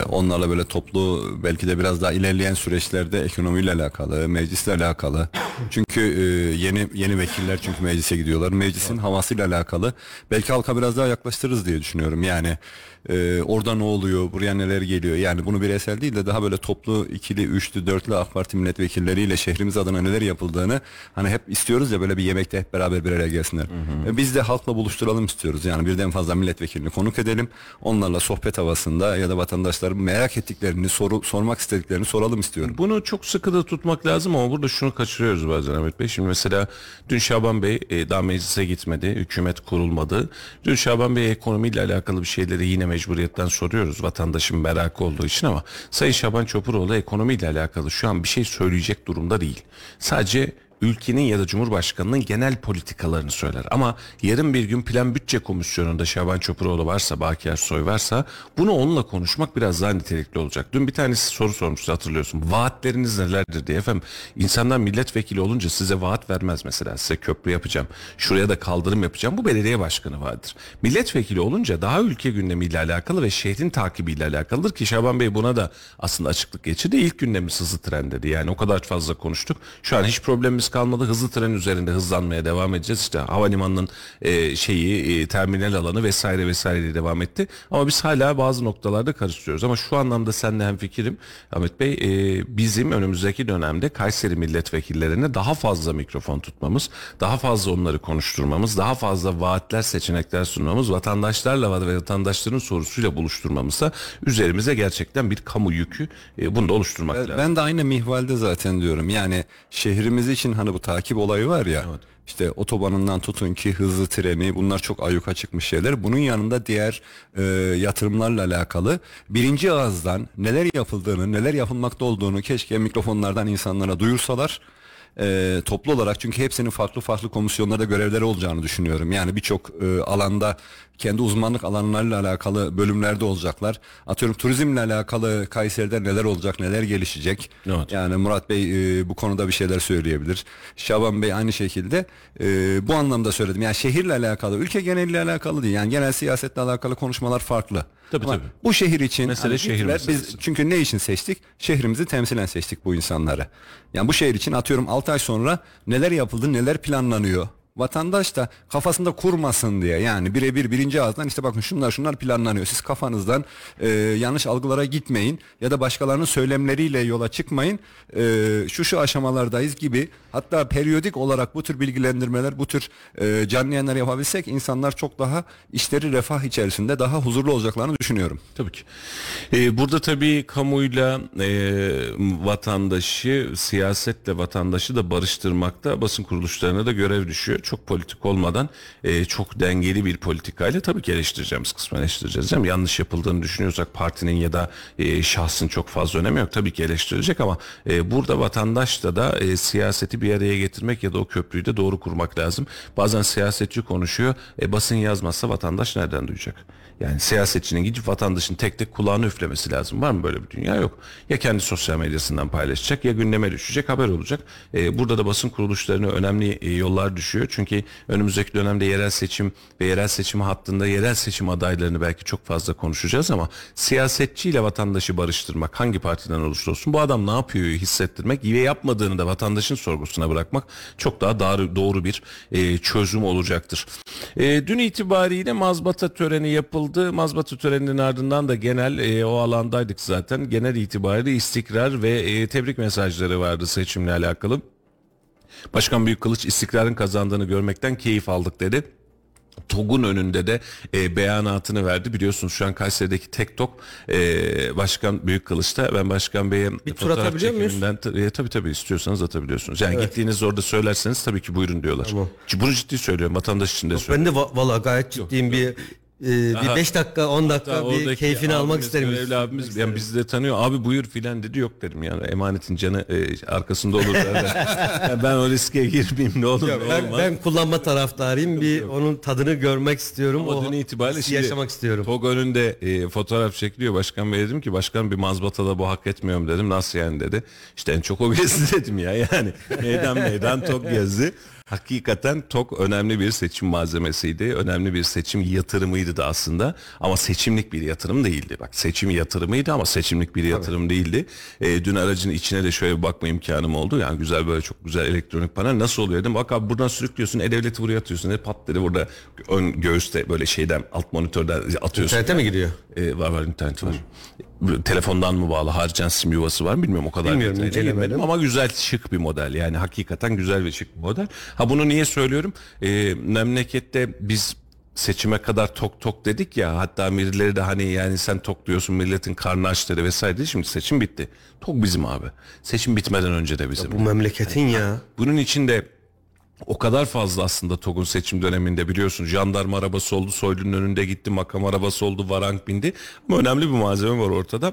onlarla böyle toplu belki de biraz daha ilerleyen süreçlerde ekonomiyle alakalı, meclisle alakalı Çünkü e, yeni yeni vekiller çünkü meclise gidiyorlar. Meclisin havasıyla alakalı. Belki halka biraz daha yaklaştırırız diye düşünüyorum. Yani e, orada ne oluyor, buraya neler geliyor. Yani bunu bireysel değil de daha böyle toplu ikili, üçlü, dörtlü AK Parti milletvekilleriyle şehrimiz adına neler yapıldığını hani hep istiyoruz ya böyle bir yemekte hep beraber bir araya gelsinler. E, Biz de halkla buluşturalım istiyoruz. Yani birden fazla milletvekilini konuk edelim. Onlarla sohbet havasında ya da vatandaşların merak ettiklerini, soru, sormak istediklerini soralım istiyorum. Bunu çok sıkı da tutmak lazım ama burada şunu kaçırıyoruz bazen Ahmet Bey. Şimdi mesela dün Şaban Bey e, daha meclise gitmedi, hükümet kurulmadı. Dün Şaban Bey ekonomiyle alakalı bir şeyleri yine mecburiyetten soruyoruz vatandaşın merakı olduğu için ama Sayın Şaban Çopuroğlu ekonomiyle alakalı şu an bir şey söyleyecek durumda değil. Sadece ülkenin ya da Cumhurbaşkanı'nın genel politikalarını söyler. Ama yarın bir gün Plan Bütçe Komisyonu'nda Şaban Çopuroğlu varsa, Baki Ersoy varsa bunu onunla konuşmak biraz daha nitelikli olacak. Dün bir tanesi soru sormuştu hatırlıyorsun. Vaatleriniz nelerdir diye. Efendim insanlar milletvekili olunca size vaat vermez mesela. Size köprü yapacağım, şuraya da kaldırım yapacağım. Bu belediye başkanı vaadidir. Milletvekili olunca daha ülke gündemiyle alakalı ve şehrin takibiyle alakalıdır ki Şaban Bey buna da aslında açıklık geçirdi. İlk gündemimiz hızlı tren dedi. Yani o kadar fazla konuştuk. Şu an hiç problemimiz kalmadı. Hızlı tren üzerinde hızlanmaya devam edeceğiz. İşte havalimanının e, şeyi, e, terminal alanı vesaire vesaire diye devam etti. Ama biz hala bazı noktalarda karıştırıyoruz. Ama şu anlamda seninle hemfikirim. Ahmet Bey e, bizim önümüzdeki dönemde Kayseri milletvekillerine daha fazla mikrofon tutmamız, daha fazla onları konuşturmamız, daha fazla vaatler, seçenekler sunmamız, vatandaşlarla ve vatandaşların sorusuyla buluşturmamızda üzerimize gerçekten bir kamu yükü e, bunu da oluşturmak lazım. Ben de aynı mihvalde zaten diyorum. Yani şehrimiz için hani bu takip olayı var ya. İşte otobanından tutun ki hızlı treni bunlar çok ayyuka çıkmış şeyler. Bunun yanında diğer e, yatırımlarla alakalı birinci ağızdan neler yapıldığını, neler yapılmakta olduğunu keşke mikrofonlardan insanlara duyursalar. E, toplu olarak çünkü hepsinin farklı farklı komisyonlarda görevleri olacağını düşünüyorum. Yani birçok e, alanda kendi uzmanlık alanlarıyla alakalı bölümlerde olacaklar. Atıyorum turizmle alakalı Kayseri'de neler olacak, neler gelişecek. Evet. Yani Murat Bey e, bu konuda bir şeyler söyleyebilir. Şaban Bey aynı şekilde e, bu anlamda söyledim. Yani şehirle alakalı, ülke geneliyle alakalı değil. Yani genel siyasetle alakalı konuşmalar farklı. Tabii, Ama tabii. Bu şehir için Mesele hani şehir gittiler. Biz çünkü ne için seçtik? Şehrimizi temsilen seçtik bu insanları. Yani bu şehir için atıyorum 6 ay sonra neler yapıldı, neler planlanıyor. Vatandaş da kafasında kurmasın diye yani birebir birinci ağızdan işte bakın şunlar şunlar planlanıyor. Siz kafanızdan e, yanlış algılara gitmeyin ya da başkalarının söylemleriyle yola çıkmayın. E, şu şu aşamalardayız gibi hatta periyodik olarak bu tür bilgilendirmeler bu tür e, canlı yayınlar yapabilsek insanlar çok daha işleri refah içerisinde daha huzurlu olacaklarını düşünüyorum. Tabii ki. Ee, burada tabii kamuyla e, vatandaşı, siyasetle vatandaşı da barıştırmakta basın kuruluşlarına da görev düşüyor. Çok politik olmadan e, çok dengeli bir politikayla tabii ki eleştireceğimiz kısmen eleştireceğiz. Değil? Yanlış yapıldığını düşünüyorsak partinin ya da e, şahsın çok fazla önemi yok. Tabii ki eleştirilecek ama e, burada vatandaşla da e, siyaseti bir araya getirmek ya da o köprüyü de doğru kurmak lazım. Bazen siyasetçi konuşuyor. E, basın yazmazsa vatandaş nereden duyacak? Yani siyasetçinin gidip vatandaşın tek tek kulağını üflemesi lazım. Var mı böyle bir dünya? Yok. Ya kendi sosyal medyasından paylaşacak ya gündeme düşecek haber olacak. Ee, burada da basın kuruluşlarına önemli e, yollar düşüyor. Çünkü önümüzdeki dönemde yerel seçim ve yerel seçim hattında yerel seçim adaylarını belki çok fazla konuşacağız ama siyasetçiyle vatandaşı barıştırmak hangi partiden olursa olsun bu adam ne yapıyor hissettirmek ve yapmadığını da vatandaşın sorgusuna bırakmak çok daha doğru, doğru bir e, çözüm olacaktır. E, dün itibariyle mazbata töreni yapıldı. Mazbata töreninin ardından da genel e, o alandaydık zaten. Genel itibariyle istikrar ve e, tebrik mesajları vardı seçimle alakalı. Başkan Büyükkılıç istikrarın kazandığını görmekten keyif aldık dedi. TOG'un önünde de e, beyanatını verdi. Biliyorsunuz şu an Kayseri'deki tek TOG e, Başkan Büyükkılıç'ta. Ben Başkan Bey'e tur fotoğraf atabiliyor muyuz? E, tabii tabii istiyorsanız atabiliyorsunuz. Yani gittiğiniz orada söylerseniz tabii ki buyurun diyorlar. Bunu ciddi söylüyorum. Vatandaş için de söylüyorum. Ben de va- valla gayet ciddiyim bir e, bir 5 dakika 10 dakika bir keyfini almak isterim. Görevli abimiz yani bizi de tanıyor. Abi buyur filan dedi yok dedim yani. Emanetin canı e, arkasında olur. Yani ben o riske girmeyeyim ne olur ne Ben, olmaz. ben kullanma taraftarıyım. Bir onun tadını görmek istiyorum. Ama o dün itibariyle şimdi yaşamak istiyorum. TOG önünde e, fotoğraf çekiliyor. Başkan Bey dedim ki başkan bir mazbatada bu hak etmiyorum dedim. Nasıl yani dedi. İşte en çok o gezdi dedim ya yani. Meydan meydan TOG gezdi. Hakikaten TOK önemli bir seçim malzemesiydi. Önemli bir seçim yatırımıydı da aslında. Ama seçimlik bir yatırım değildi. Bak seçim yatırımıydı ama seçimlik bir yatırım değildi. Ee, dün aracın içine de şöyle bir bakma imkanım oldu. Yani güzel böyle çok güzel elektronik panel. Nasıl oluyor dedim. Bak abi buradan sürüklüyorsun. E-Devlet'i buraya atıyorsun. E pat dedi burada ön göğüste böyle şeyden alt monitörden atıyorsun. İnternete mi giriyor? Ee, var var internet var. Telefondan mı bağlı harcan sim yuvası var mı bilmiyorum o kadar Bilmiyorum, incelemedim. ama güzel şık bir model yani hakikaten güzel ve şık bir model. Ha bunu niye söylüyorum? Ee, memlekette biz seçime kadar tok tok dedik ya hatta birileri de hani yani sen tok diyorsun milletin karnı aç dedi vesaire dedi. Şimdi seçim bitti. Tok bizim abi. Seçim bitmeden önce de bizim. Bu memleketin ya. Bunun içinde o kadar fazla aslında TOG'un seçim döneminde biliyorsun jandarma arabası oldu Soylu'nun önünde gitti makam arabası oldu varank bindi ama önemli bir malzeme var ortada.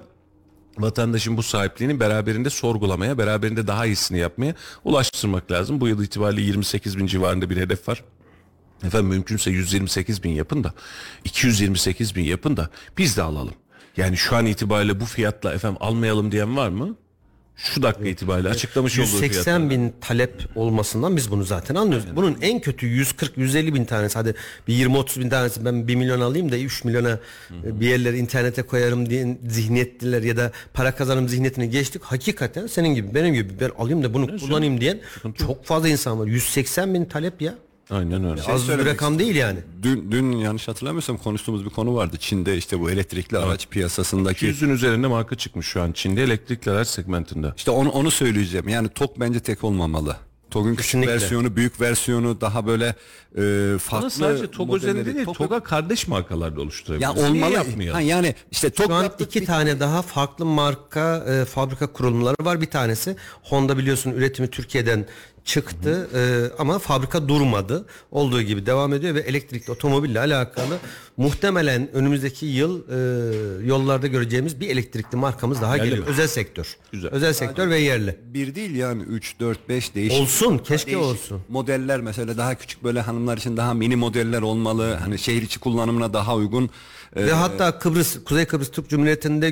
Vatandaşın bu sahipliğini beraberinde sorgulamaya, beraberinde daha iyisini yapmaya ulaştırmak lazım. Bu yıl itibariyle 28 bin civarında bir hedef var. Efendim mümkünse 128 bin yapın da 228 bin yapın da biz de alalım. Yani şu an itibariyle bu fiyatla efendim almayalım diyen var mı? Şu dakika itibariyle açıklamış olduğu 180 fiyatlar. bin talep olmasından biz bunu zaten anlıyoruz. Bunun en kötü 140-150 bin tanesi hadi bir 20-30 bin tanesi ben 1 milyon alayım da 3 milyona e, bir yerleri internete koyarım diye zihniyetliler ya da para kazanım zihniyetine geçtik. Hakikaten senin gibi benim gibi ben alayım da bunu kullanayım diyen çok fazla insan var. 180 bin talep ya. Aynen öyle. Az bir rakam değil yani. Dün, dün yanlış hatırlamıyorsam konuştuğumuz bir konu vardı. Çin'de işte bu elektrikli araç piyasasındaki 200'ün üzerinde marka çıkmış şu an Çin'de elektrikli araç segmentinde. İşte onu onu söyleyeceğim. Yani TOG bence tek olmamalı. TOG'un küçük Kesinlikle. versiyonu, büyük versiyonu daha böyle e, farklı Ama sadece TOG üzerinde değil, TOG- TOG'a kardeş markalarda oluşturabiliriz. ya olmalı. yapmayalım? Ha, yani işte TOG Şu an yaptık, iki bir- tane daha farklı marka e, fabrika kurulumları var. Bir tanesi Honda biliyorsun üretimi Türkiye'den çıktı e, ama fabrika durmadı. Olduğu gibi devam ediyor ve elektrikli otomobille alakalı muhtemelen önümüzdeki yıl e, yollarda göreceğimiz bir elektrikli markamız daha Geldi geliyor. mi? Özel sektör. Güzel. Özel sektör ve yerli. bir değil yani 3 4 5 değişik. Olsun, keşke değişik olsun. Modeller mesela daha küçük böyle hanımlar için daha mini modeller olmalı. Hani şehir içi kullanımına daha uygun. E, Ve hatta Kıbrıs, Kuzey Kıbrıs Türk Cumhuriyeti'nde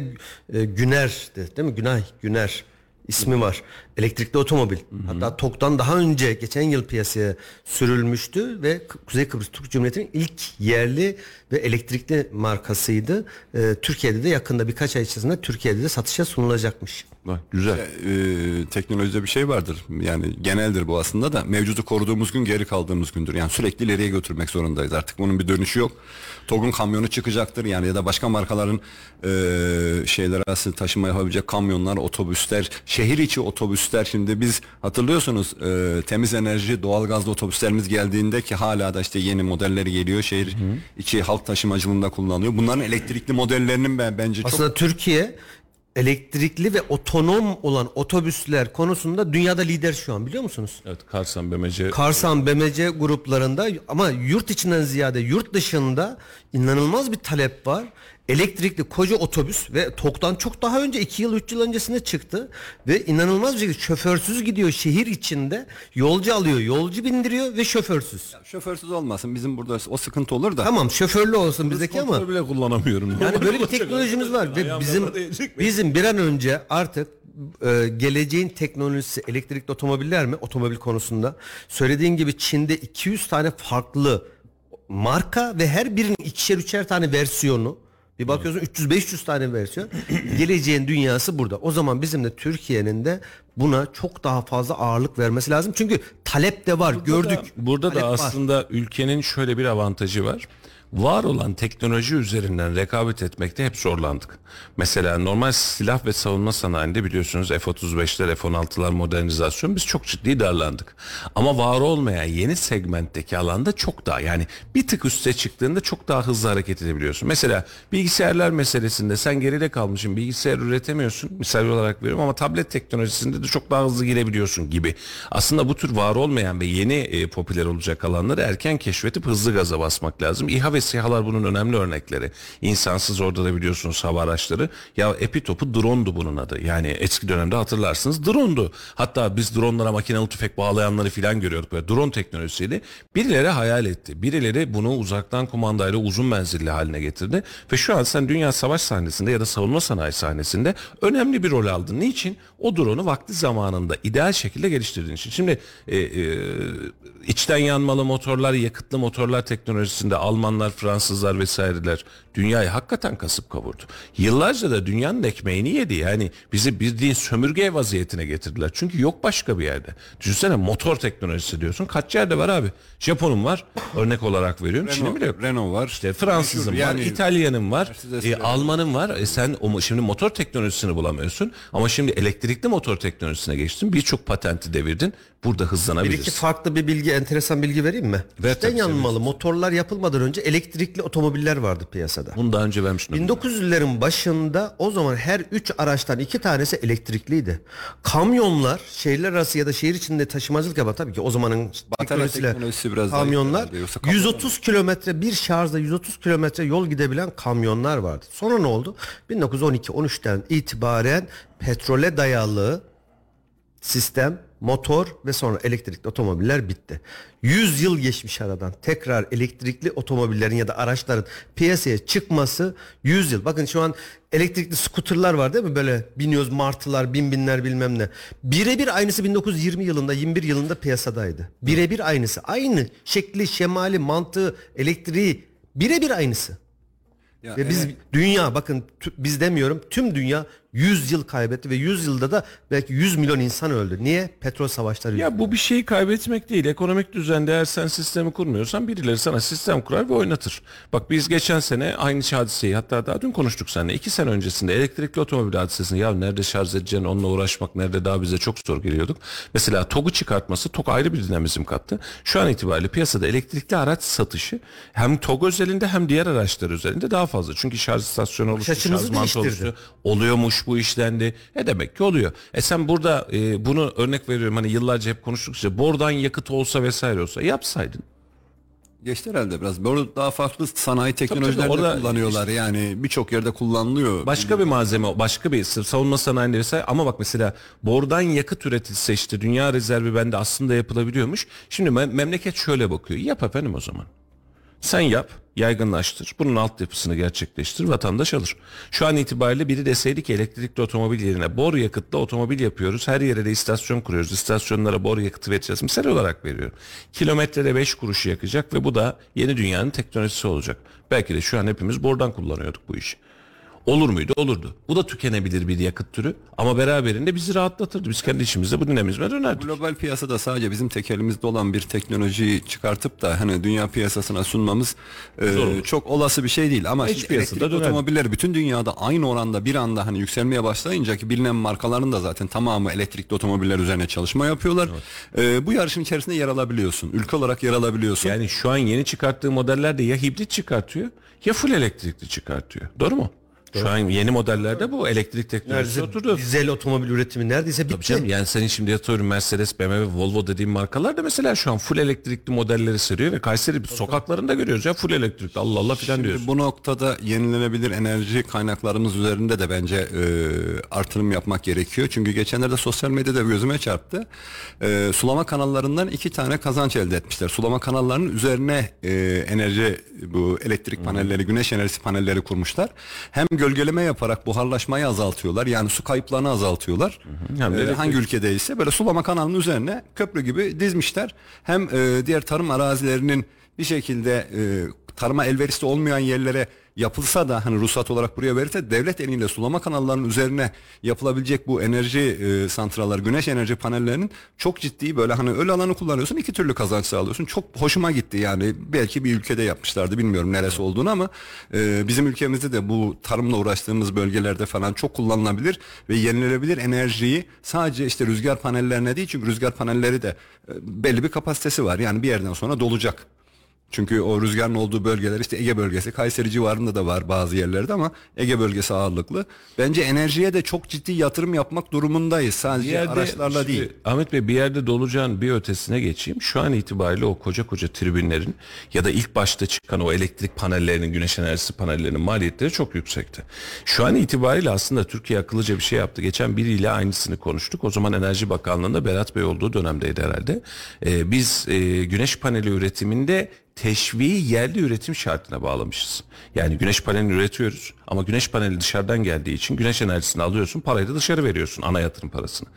e, Güner'di değil mi? Günay, Güner ismi var. Elektrikli otomobil. Hatta TOK'tan daha önce geçen yıl piyasaya sürülmüştü ve Kuzey Kıbrıs Türk Cumhuriyeti'nin ilk yerli ve elektrikli markasıydı. E, Türkiye'de de yakında birkaç ay içerisinde Türkiye'de de satışa sunulacakmış. Bak, güzel. e, teknolojide bir şey vardır. Yani geneldir bu aslında da mevcudu koruduğumuz gün geri kaldığımız gündür. Yani sürekli ileriye götürmek zorundayız. Artık bunun bir dönüşü yok. TOG'un kamyonu çıkacaktır yani ya da başka markaların e, şeyler arası taşıma yapabilecek kamyonlar, otobüsler, şehir içi otobüsler. Şimdi biz hatırlıyorsunuz e, temiz enerji, doğalgazlı otobüslerimiz geldiğinde ki hala da işte yeni modelleri geliyor. Şehir içi halk taşımacılığında kullanılıyor. Bunların elektrikli modellerinin ben bence çok Aslında Türkiye elektrikli ve otonom olan otobüsler konusunda dünyada lider şu an biliyor musunuz? Evet Karsan BMC Karsan, BMC gruplarında ama yurt içinden ziyade yurt dışında inanılmaz bir talep var. Elektrikli koca otobüs ve TOK'tan çok daha önce 2 yıl 3 yıl öncesinde çıktı ve inanılmaz bir şekilde şoförsüz gidiyor şehir içinde yolcu alıyor yolcu bindiriyor ve şoförsüz. şoförsüz olmasın. Bizim burada o sıkıntı olur da. Tamam şoförlü olsun bizdeki ama bile kullanamıyorum. yani böyle bir teknolojimiz var ve bizim bizim bir an önce artık e, geleceğin teknolojisi elektrikli otomobiller mi otomobil konusunda söylediğin gibi Çin'de 200 tane farklı marka ve her birinin ikişer üçer tane versiyonu bir bakıyorsun 300-500 tane versiyon. Geleceğin dünyası burada. O zaman bizim de Türkiye'nin de buna çok daha fazla ağırlık vermesi lazım. Çünkü talep de var. gördük. Burada Talep da var. aslında ülkenin şöyle bir avantajı var. Var olan teknoloji üzerinden rekabet etmekte hep zorlandık. Mesela normal silah ve savunma sanayinde biliyorsunuz F-35'ler, F-16'lar modernizasyon biz çok ciddi darlandık. Ama var olmayan yeni segmentteki alanda çok daha yani bir tık üste çıktığında çok daha hızlı hareket edebiliyorsun. Mesela bilgisayarlar meselesinde sen geride kalmışsın bilgisayar üretemiyorsun misal olarak veriyorum ama tablet teknolojisinde de çok daha hızlı girebiliyorsun gibi. Aslında bu tür var olmayan ve yeni e, popüler olacak alanları erken keşfedip hızlı gaza basmak lazım. İHA ve SİHA'lar bunun önemli örnekleri. İnsansız orada da biliyorsunuz hava araçları. Ya Epitop'u drone'du bunun adı. Yani eski dönemde hatırlarsınız drone'du. Hatta biz drone'lara makinalı tüfek bağlayanları filan görüyorduk. Böyle drone teknolojisiyle. Birileri hayal etti. Birileri bunu uzaktan kumandayla uzun menzilli haline getirdi. Ve şu an sen dünya savaş sahnesinde ya da savunma sanayi sahnesinde önemli bir rol aldın. Niçin? O drone'u vakti zamanında ideal şekilde geliştirdiğin için. Şimdi e, e, içten yanmalı motorlar, yakıtlı motorlar teknolojisinde Almanlar, Fransızlar vesaireler dünyayı hakikaten kasıp kavurdu. Yıllarca da dünyanın ekmeğini yedi. Yani bizi bildiğin sömürge vaziyetine getirdiler. Çünkü yok başka bir yerde. Düşünsene motor teknolojisi diyorsun. Kaç yerde var abi? Japon'un var. Örnek olarak veriyorum. Çin'in bile yok. Renault var. İşte Fransızın Meşhur, var, yani İtalyan'ın var, e, var. Alman'ın var. E, sen o, şimdi motor teknolojisini bulamıyorsun ama şimdi elektrikli motor teknolojisine geçtin. Birçok patenti devirdin. Burada Bir hızlanabilirsin. iki farklı bir bilgi, enteresan bilgi vereyim mi? Ver tabii, yanmalı motorlar yapılmadan önce elektrikli otomobiller vardı piyasada. Bunu daha önce vermiştim. 1900'lerin başında o zaman her 3 araçtan 2 tanesi elektrikliydi. Kamyonlar şehirler arası ya da şehir içinde taşımacılık yapan tabii ki o zamanın teknolojisiyle teknolojisi biraz daha kamyonlar kamyonlar- 130 kilometre bir şarjda 130 kilometre yol gidebilen kamyonlar vardı. Sonra ne oldu? 1912-13'ten itibaren petrole dayalı sistem, motor ve sonra elektrikli otomobiller bitti. 100 yıl geçmiş aradan. Tekrar elektrikli otomobillerin ya da araçların piyasaya çıkması 100 yıl. Bakın şu an elektrikli skuterlar var değil mi? Böyle biniyoruz martılar, bin binler bilmem ne. Birebir aynısı 1920 yılında, 21 yılında piyasadaydı. Birebir aynısı. Aynı şekli, şemali, mantığı, elektriği birebir aynısı. Ya Ve biz evet. dünya bakın tü- biz demiyorum tüm dünya 100 yıl kaybetti ve 100 yılda da belki 100 milyon insan öldü. Niye? Petrol savaşları Ya bu bir şeyi kaybetmek değil. Ekonomik düzende eğer sen sistemi kurmuyorsan birileri sana sistem kurar ve oynatır. Bak biz geçen sene aynı hadiseyi hatta daha dün konuştuk seninle. iki sene öncesinde elektrikli otomobil hadisesini ya nerede şarj edeceksin onunla uğraşmak nerede daha bize çok zor geliyorduk. Mesela TOG'u çıkartması TOG ayrı bir dinamizm kattı. Şu an itibariyle piyasada elektrikli araç satışı hem TOG özelinde hem diğer araçlar özelinde daha fazla. Çünkü şarj istasyonu oluştu, şarj değiştirdi. oluştu. Oluyormuş bu işlendi. E demek ki oluyor. E sen burada e, bunu örnek veriyorum hani yıllarca hep konuştuk işte bordan yakıt olsa vesaire olsa yapsaydın. Geçti herhalde biraz. Böyle daha farklı sanayi teknolojiler de orada kullanıyorlar. Yani birçok yerde kullanılıyor. Başka bir malzeme, başka bir savunma sanayinde vesaire ama bak mesela bordan yakıt üretilse işte dünya rezervi bende aslında yapılabiliyormuş. Şimdi me- memleket şöyle bakıyor. Yap efendim o zaman. Sen yap, yaygınlaştır. Bunun altyapısını gerçekleştir, vatandaş alır. Şu an itibariyle biri deseydi ki elektrikli otomobil yerine bor yakıtlı otomobil yapıyoruz. Her yere de istasyon kuruyoruz. İstasyonlara bor yakıtı vereceğiz. Misal olarak veriyorum. Kilometrede 5 kuruş yakacak ve bu da yeni dünyanın teknolojisi olacak. Belki de şu an hepimiz bordan kullanıyorduk bu işi. Olur muydu? Olurdu. Bu da tükenebilir bir yakıt türü ama beraberinde bizi rahatlatırdı. Biz kendi işimizde bu dinamizme dönerdik. Global piyasada sadece bizim tek elimizde olan bir teknolojiyi çıkartıp da hani dünya piyasasına sunmamız e, çok olası bir şey değil. Ama Hiç piyasada elektrik döner. otomobiller bütün dünyada aynı oranda bir anda hani yükselmeye başlayınca ki bilinen markaların da zaten tamamı elektrikli otomobiller üzerine çalışma yapıyorlar. E, bu yarışın içerisinde yer alabiliyorsun. Ülke olarak yer alabiliyorsun. Yani şu an yeni çıkarttığı modellerde ya hibrit çıkartıyor ya full elektrikli çıkartıyor. Doğru mu? Şu an yeni modellerde bu elektrik teknolojisi neredeyse oturdu. dizel otomobil üretimi neredeyse bitti. Tabii canım yani senin şimdi atıyorum Mercedes, BMW, Volvo dediğin markalar da mesela şu an full elektrikli modelleri seriyor ve Kayseri sokaklarında görüyoruz ya full elektrikli Allah Allah filan diyoruz. Bu noktada yenilenebilir enerji kaynaklarımız üzerinde de bence e, artırım yapmak gerekiyor. Çünkü geçenlerde sosyal medyada gözüme çarptı. E, sulama kanallarından iki tane kazanç elde etmişler. Sulama kanallarının üzerine e, enerji bu elektrik panelleri, güneş enerjisi panelleri kurmuşlar. Hem gölgeleme yaparak buharlaşmayı azaltıyorlar. Yani su kayıplarını azaltıyorlar. Hem de E, elektrik- hangi ülkedeyse böyle sulama kanalının üzerine köprü gibi dizmişler. Hem e, diğer tarım arazilerinin bir şekilde e, tarıma elverişli olmayan yerlere yapılsa da hani ruhsat olarak buraya verirse devlet eliyle sulama kanallarının üzerine yapılabilecek bu enerji e, santralları, güneş enerji panellerinin çok ciddi böyle hani öyle alanı kullanıyorsun iki türlü kazanç sağlıyorsun. Çok hoşuma gitti yani belki bir ülkede yapmışlardı bilmiyorum neresi olduğunu ama e, bizim ülkemizde de bu tarımla uğraştığımız bölgelerde falan çok kullanılabilir ve yenilenebilir enerjiyi sadece işte rüzgar panellerine değil çünkü rüzgar panelleri de e, belli bir kapasitesi var yani bir yerden sonra dolacak. Çünkü o rüzgarın olduğu bölgeler işte Ege bölgesi, Kayseri civarında da var bazı yerlerde ama Ege bölgesi ağırlıklı. Bence enerjiye de çok ciddi yatırım yapmak durumundayız. Bir Sadece yerde, araçlarla şimdi değil. Ahmet Bey bir yerde dolacağın bir ötesine geçeyim. Şu an itibariyle o koca koca tribünlerin ya da ilk başta çıkan o elektrik panellerinin, güneş enerjisi panellerinin maliyetleri çok yüksekti. Şu an itibariyle aslında Türkiye akıllıca bir şey yaptı. Geçen biriyle aynısını konuştuk. O zaman Enerji Bakanlığı'nda Berat Bey olduğu dönemdeydi herhalde. Ee, biz e, güneş paneli üretiminde teşviği yerli üretim şartına bağlamışız. Yani güneş paneli üretiyoruz ama güneş paneli dışarıdan geldiği için güneş enerjisini alıyorsun parayı da dışarı veriyorsun ana yatırım parasını.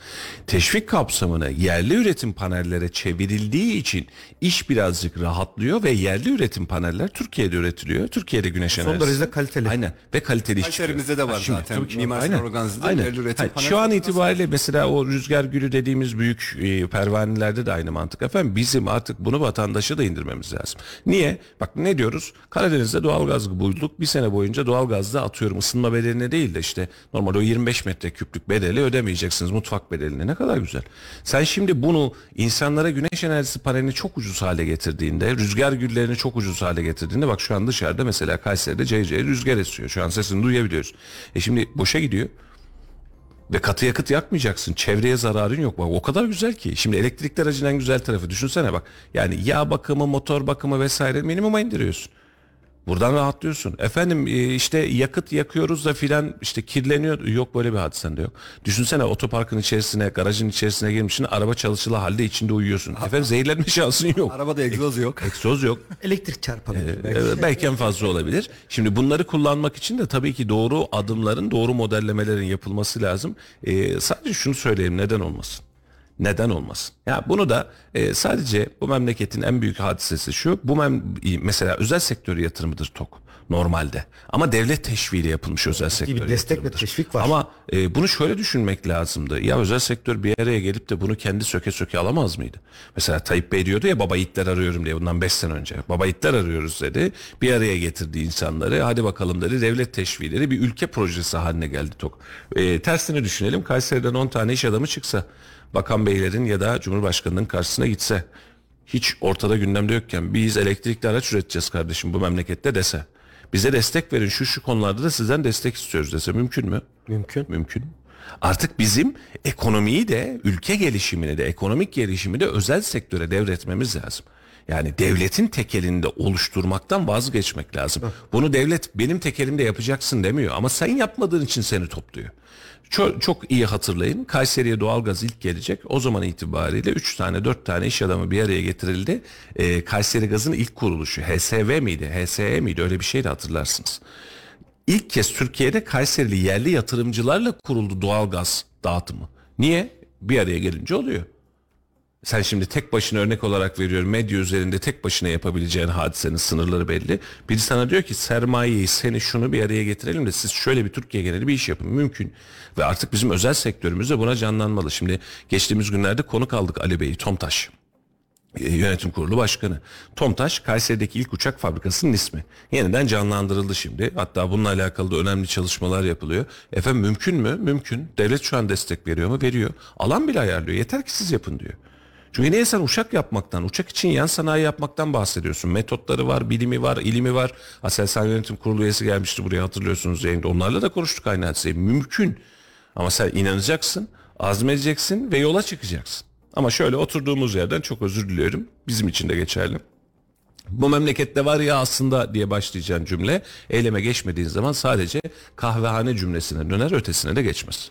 Teşvik kapsamını yerli üretim panellere çevrildiği için iş birazcık rahatlıyor ve yerli üretim paneller Türkiye'de üretiliyor. Türkiye'de güneş enerjisi. derece kaliteli. Aynen ve kaliteli iş çıkıyor. De var Ha, şimdi zaten. tabii ki- Mimar Sinan Aynen. Organize'de Aynen. yerli üretim panel Şu an itibariyle mesela o rüzgar gülü dediğimiz büyük e, pervanelerde de aynı mantık. Efendim bizim artık bunu vatandaşa da indirmemiz lazım. Niye? Bak ne diyoruz? Karadeniz'de doğalgaz bulduk. Bir sene boyunca doğalgazda atıyorum ısınma bedeline değil de işte normal o 25 metreküplük bedeli ödemeyeceksiniz mutfak bedelini. Ne kadar güzel. Sen şimdi bunu insanlara güneş enerjisi panelini çok ucuz hale getirdiğinde, rüzgar güllerini çok ucuz hale getirdiğinde bak şu an dışarıda mesela Kayseri'de cayır rüzgar esiyor. Şu an sesini duyabiliyoruz. E şimdi boşa gidiyor. Ve katı yakıt yakmayacaksın. Çevreye zararın yok. Bak o kadar güzel ki. Şimdi elektrikli aracın en güzel tarafı. Düşünsene bak. Yani yağ bakımı, motor bakımı vesaire minimuma indiriyorsun. Buradan rahatlıyorsun. Efendim e, işte yakıt yakıyoruz da filan işte kirleniyor. Yok böyle bir hadisen de yok. Düşünsene otoparkın içerisine, garajın içerisine girmişsin. Araba çalışılı halde içinde uyuyorsun. Efendim zehirlenme şansın yok. Arabada egzoz yok. Egzoz yok. Elektrik çarpabilir. Ee, belki en fazla olabilir. Şimdi bunları kullanmak için de tabii ki doğru adımların, doğru modellemelerin yapılması lazım. Ee, sadece şunu söyleyeyim neden olmasın? Neden olmasın? Ya bunu da e, sadece bu memleketin en büyük hadisesi şu. Bu mem mesela özel sektör yatırımıdır TOK normalde. Ama devlet teşviğiyle yapılmış özel sektör. destek ve teşvik var. Ama e, bunu şöyle düşünmek lazımdı. Ya özel sektör bir araya gelip de bunu kendi söke söke alamaz mıydı? Mesela Tayyip Bey diyordu ya baba yiğitler arıyorum diye bundan 5 sene önce. Baba yiğitler arıyoruz dedi. Bir araya getirdi insanları. Hadi bakalım dedi. Devlet teşviğleri bir ülke projesi haline geldi TOK. E, tersini düşünelim. Kayseri'den 10 tane iş adamı çıksa. Bakan beylerin ya da Cumhurbaşkanı'nın karşısına gitse. Hiç ortada gündemde yokken biz elektrikli araç üreteceğiz kardeşim bu memlekette dese. Bize destek verin şu şu konularda da sizden destek istiyoruz dese mümkün mü? Mümkün. Mümkün. Artık bizim ekonomiyi de ülke gelişimini de ekonomik gelişimi de özel sektöre devretmemiz lazım. Yani devletin tekelinde oluşturmaktan vazgeçmek lazım. Bunu devlet benim tekelimde yapacaksın demiyor ama sen yapmadığın için seni topluyor. Çok, çok iyi hatırlayın Kayseri'ye doğalgaz ilk gelecek o zaman itibariyle 3 tane 4 tane iş adamı bir araya getirildi. Ee, Kayseri Gaz'ın ilk kuruluşu HSV miydi HSE miydi öyle bir şey de hatırlarsınız. İlk kez Türkiye'de Kayserili yerli yatırımcılarla kuruldu doğalgaz dağıtımı. Niye? Bir araya gelince oluyor. Sen şimdi tek başına örnek olarak veriyorum medya üzerinde tek başına yapabileceğin hadisenin sınırları belli. Biri sana diyor ki sermayeyi seni şunu bir araya getirelim de siz şöyle bir Türkiye geneli bir iş yapın. Mümkün. Ve artık bizim özel sektörümüz de buna canlanmalı. Şimdi geçtiğimiz günlerde konuk aldık Ali Bey'i Tomtaş. E, Yönetim Kurulu Başkanı. Tomtaş Kayseri'deki ilk uçak fabrikasının ismi. Yeniden canlandırıldı şimdi. Hatta bununla alakalı da önemli çalışmalar yapılıyor. Efendim mümkün mü? Mümkün. Devlet şu an destek veriyor mu? Veriyor. Alan bile ayarlıyor. Yeter ki siz yapın diyor. Çünkü niye sen uçak yapmaktan, uçak için yan sanayi yapmaktan bahsediyorsun? Metotları var, bilimi var, ilimi var. Aselsan Yönetim Kurulu üyesi gelmişti buraya hatırlıyorsunuz yayında. Onlarla da konuştuk aynı hadiseyi. Mümkün. Ama sen inanacaksın, azmedeceksin ve yola çıkacaksın. Ama şöyle oturduğumuz yerden çok özür diliyorum. Bizim için de geçerli. Bu memlekette var ya aslında diye başlayacağın cümle eyleme geçmediğin zaman sadece kahvehane cümlesine döner ötesine de geçmez.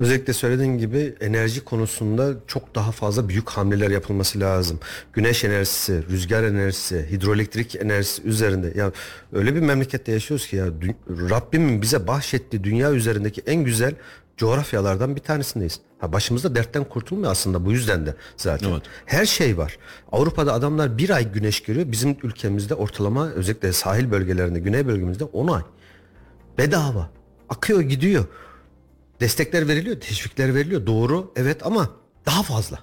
Özellikle söylediğin gibi enerji konusunda çok daha fazla büyük hamleler yapılması lazım. Güneş enerjisi, rüzgar enerjisi, hidroelektrik enerjisi üzerinde ya öyle bir memlekette yaşıyoruz ki ya Rabbimin bize bahşettiği dünya üzerindeki en güzel coğrafyalardan bir tanesindeyiz. Ha başımızda dertten kurtulmuyor aslında bu yüzden de zaten. Evet. Her şey var. Avrupa'da adamlar bir ay güneş görüyor. Bizim ülkemizde ortalama özellikle sahil bölgelerinde, güney bölgemizde 10 ay. Bedava. Akıyor gidiyor. Destekler veriliyor, teşvikler veriliyor. Doğru, evet ama daha fazla.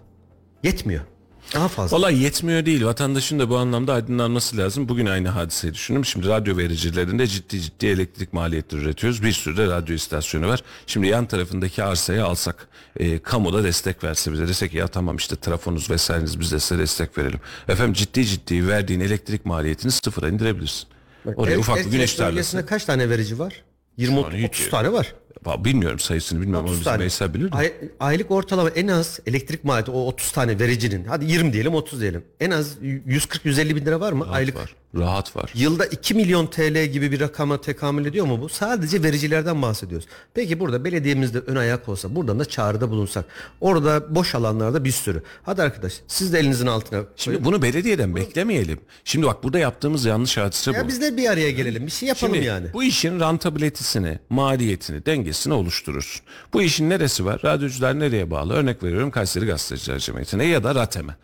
Yetmiyor. Daha fazla. Vallahi yetmiyor değil. Vatandaşın da bu anlamda aydınlanması lazım. Bugün aynı hadiseyi düşünün. Şimdi radyo vericilerinde ciddi ciddi elektrik maliyetleri üretiyoruz. Bir sürü de radyo istasyonu var. Şimdi yan tarafındaki arsayı alsak, e, kamuda destek verse bize desek ya tamam işte trafonuz vesaireniz biz de size destek verelim. Efendim ciddi ciddi verdiğin elektrik maliyetini sıfıra indirebilirsin. Oraya Er- ufak bir Erciyes güneş tarlası. bölgesinde kaç tane verici var? 20 an hiç 30 tane var. Bilmiyorum sayısını bilmiyorum. 30 bizim. Veysel bilir. Ay- aylık ortalama en az elektrik maliyeti o 30 tane vericinin hadi 20 diyelim 30 diyelim. En az 140-150 bin lira var mı aylık? Var. Rahat var. Yılda 2 milyon TL gibi bir rakama tekamül ediyor mu bu? Sadece vericilerden bahsediyoruz. Peki burada belediyemizde ön ayak olsa buradan da çağrıda bulunsak. Orada boş alanlarda bir sürü. Hadi arkadaş siz de elinizin altına Şimdi bunu belediyeden beklemeyelim. Şimdi bak burada yaptığımız yanlış hadise bu. ya biz de bir araya gelelim. Bir şey yapalım Şimdi yani. bu işin rentabilitesini, maliyetini, dengesini oluşturursun. Bu işin neresi var? Radyocular nereye bağlı? Örnek veriyorum Kayseri Gazeteciler Cemiyeti'ne ya da RATEM'e.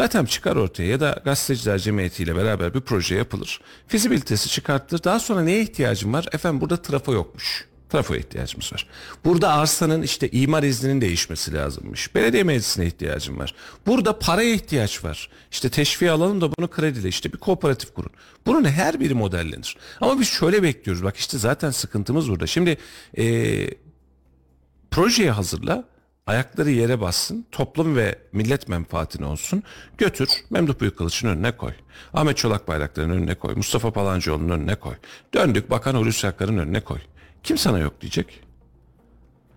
RATEM çıkar ortaya ya da Gazeteciler Cemiyeti ile beraber bir proje yapılır. Fizibilitesi çıkartılır. Daha sonra neye ihtiyacım var? Efendim burada trafo yokmuş. Trafoya ihtiyacımız var. Burada arsanın işte imar izninin değişmesi lazımmış. Belediye meclisine ihtiyacım var. Burada paraya ihtiyaç var. İşte teşviği alalım da bunu kredile işte bir kooperatif kurun. Bunun her biri modellenir. Ama biz şöyle bekliyoruz. Bak işte zaten sıkıntımız burada. Şimdi eee projeyi hazırla. Ayakları yere bassın, toplum ve millet menfaatine olsun. Götür, Memduh Büyükkılıç'ın önüne koy. Ahmet Çolak Bayraktar'ın önüne koy. Mustafa Palancıoğlu'nun önüne koy. Döndük Bakan Hulusi Akar'ın önüne koy. Kim sana yok diyecek?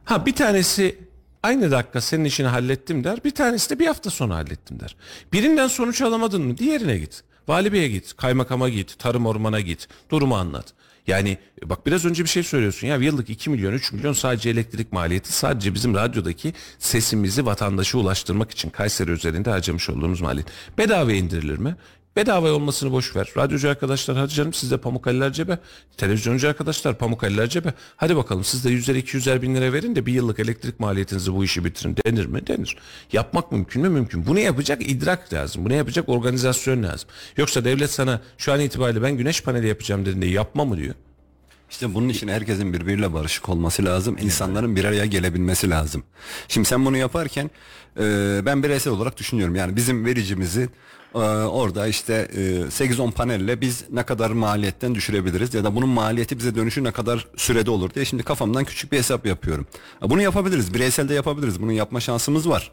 Ha bir tanesi aynı dakika senin işini hallettim der. Bir tanesi de bir hafta sonra hallettim der. Birinden sonuç alamadın mı diğerine git. Vali Bey'e git, kaymakama git, tarım ormana git, durumu anlat. Yani bak biraz önce bir şey söylüyorsun ya yıllık 2 milyon 3 milyon sadece elektrik maliyeti sadece bizim radyodaki sesimizi vatandaşa ulaştırmak için Kayseri üzerinde harcamış olduğumuz maliyet. Bedava indirilir mi? Bedava olmasını boş ver. Radyocu arkadaşlar hadi canım siz de Pamukkale'ler cebe. Televizyoncu arkadaşlar Pamukkale'ler cebe. Hadi bakalım siz de 100'er 200'er bin lira verin de bir yıllık elektrik maliyetinizi bu işi bitirin. Denir mi? Denir. Yapmak mümkün mü? Mümkün. Bunu yapacak idrak lazım. Bunu yapacak organizasyon lazım. Yoksa devlet sana şu an itibariyle ben güneş paneli yapacağım dediğinde yapma mı diyor. İşte bunun için herkesin birbiriyle barışık olması lazım. İnsanların bir araya gelebilmesi lazım. Şimdi sen bunu yaparken e, ben bireysel olarak düşünüyorum. Yani bizim vericimizi e, orada işte e, 8-10 panelle biz ne kadar maliyetten düşürebiliriz ya da bunun maliyeti bize dönüşü ne kadar sürede olur diye şimdi kafamdan küçük bir hesap yapıyorum. Bunu yapabiliriz. Bireysel de yapabiliriz. Bunu yapma şansımız var.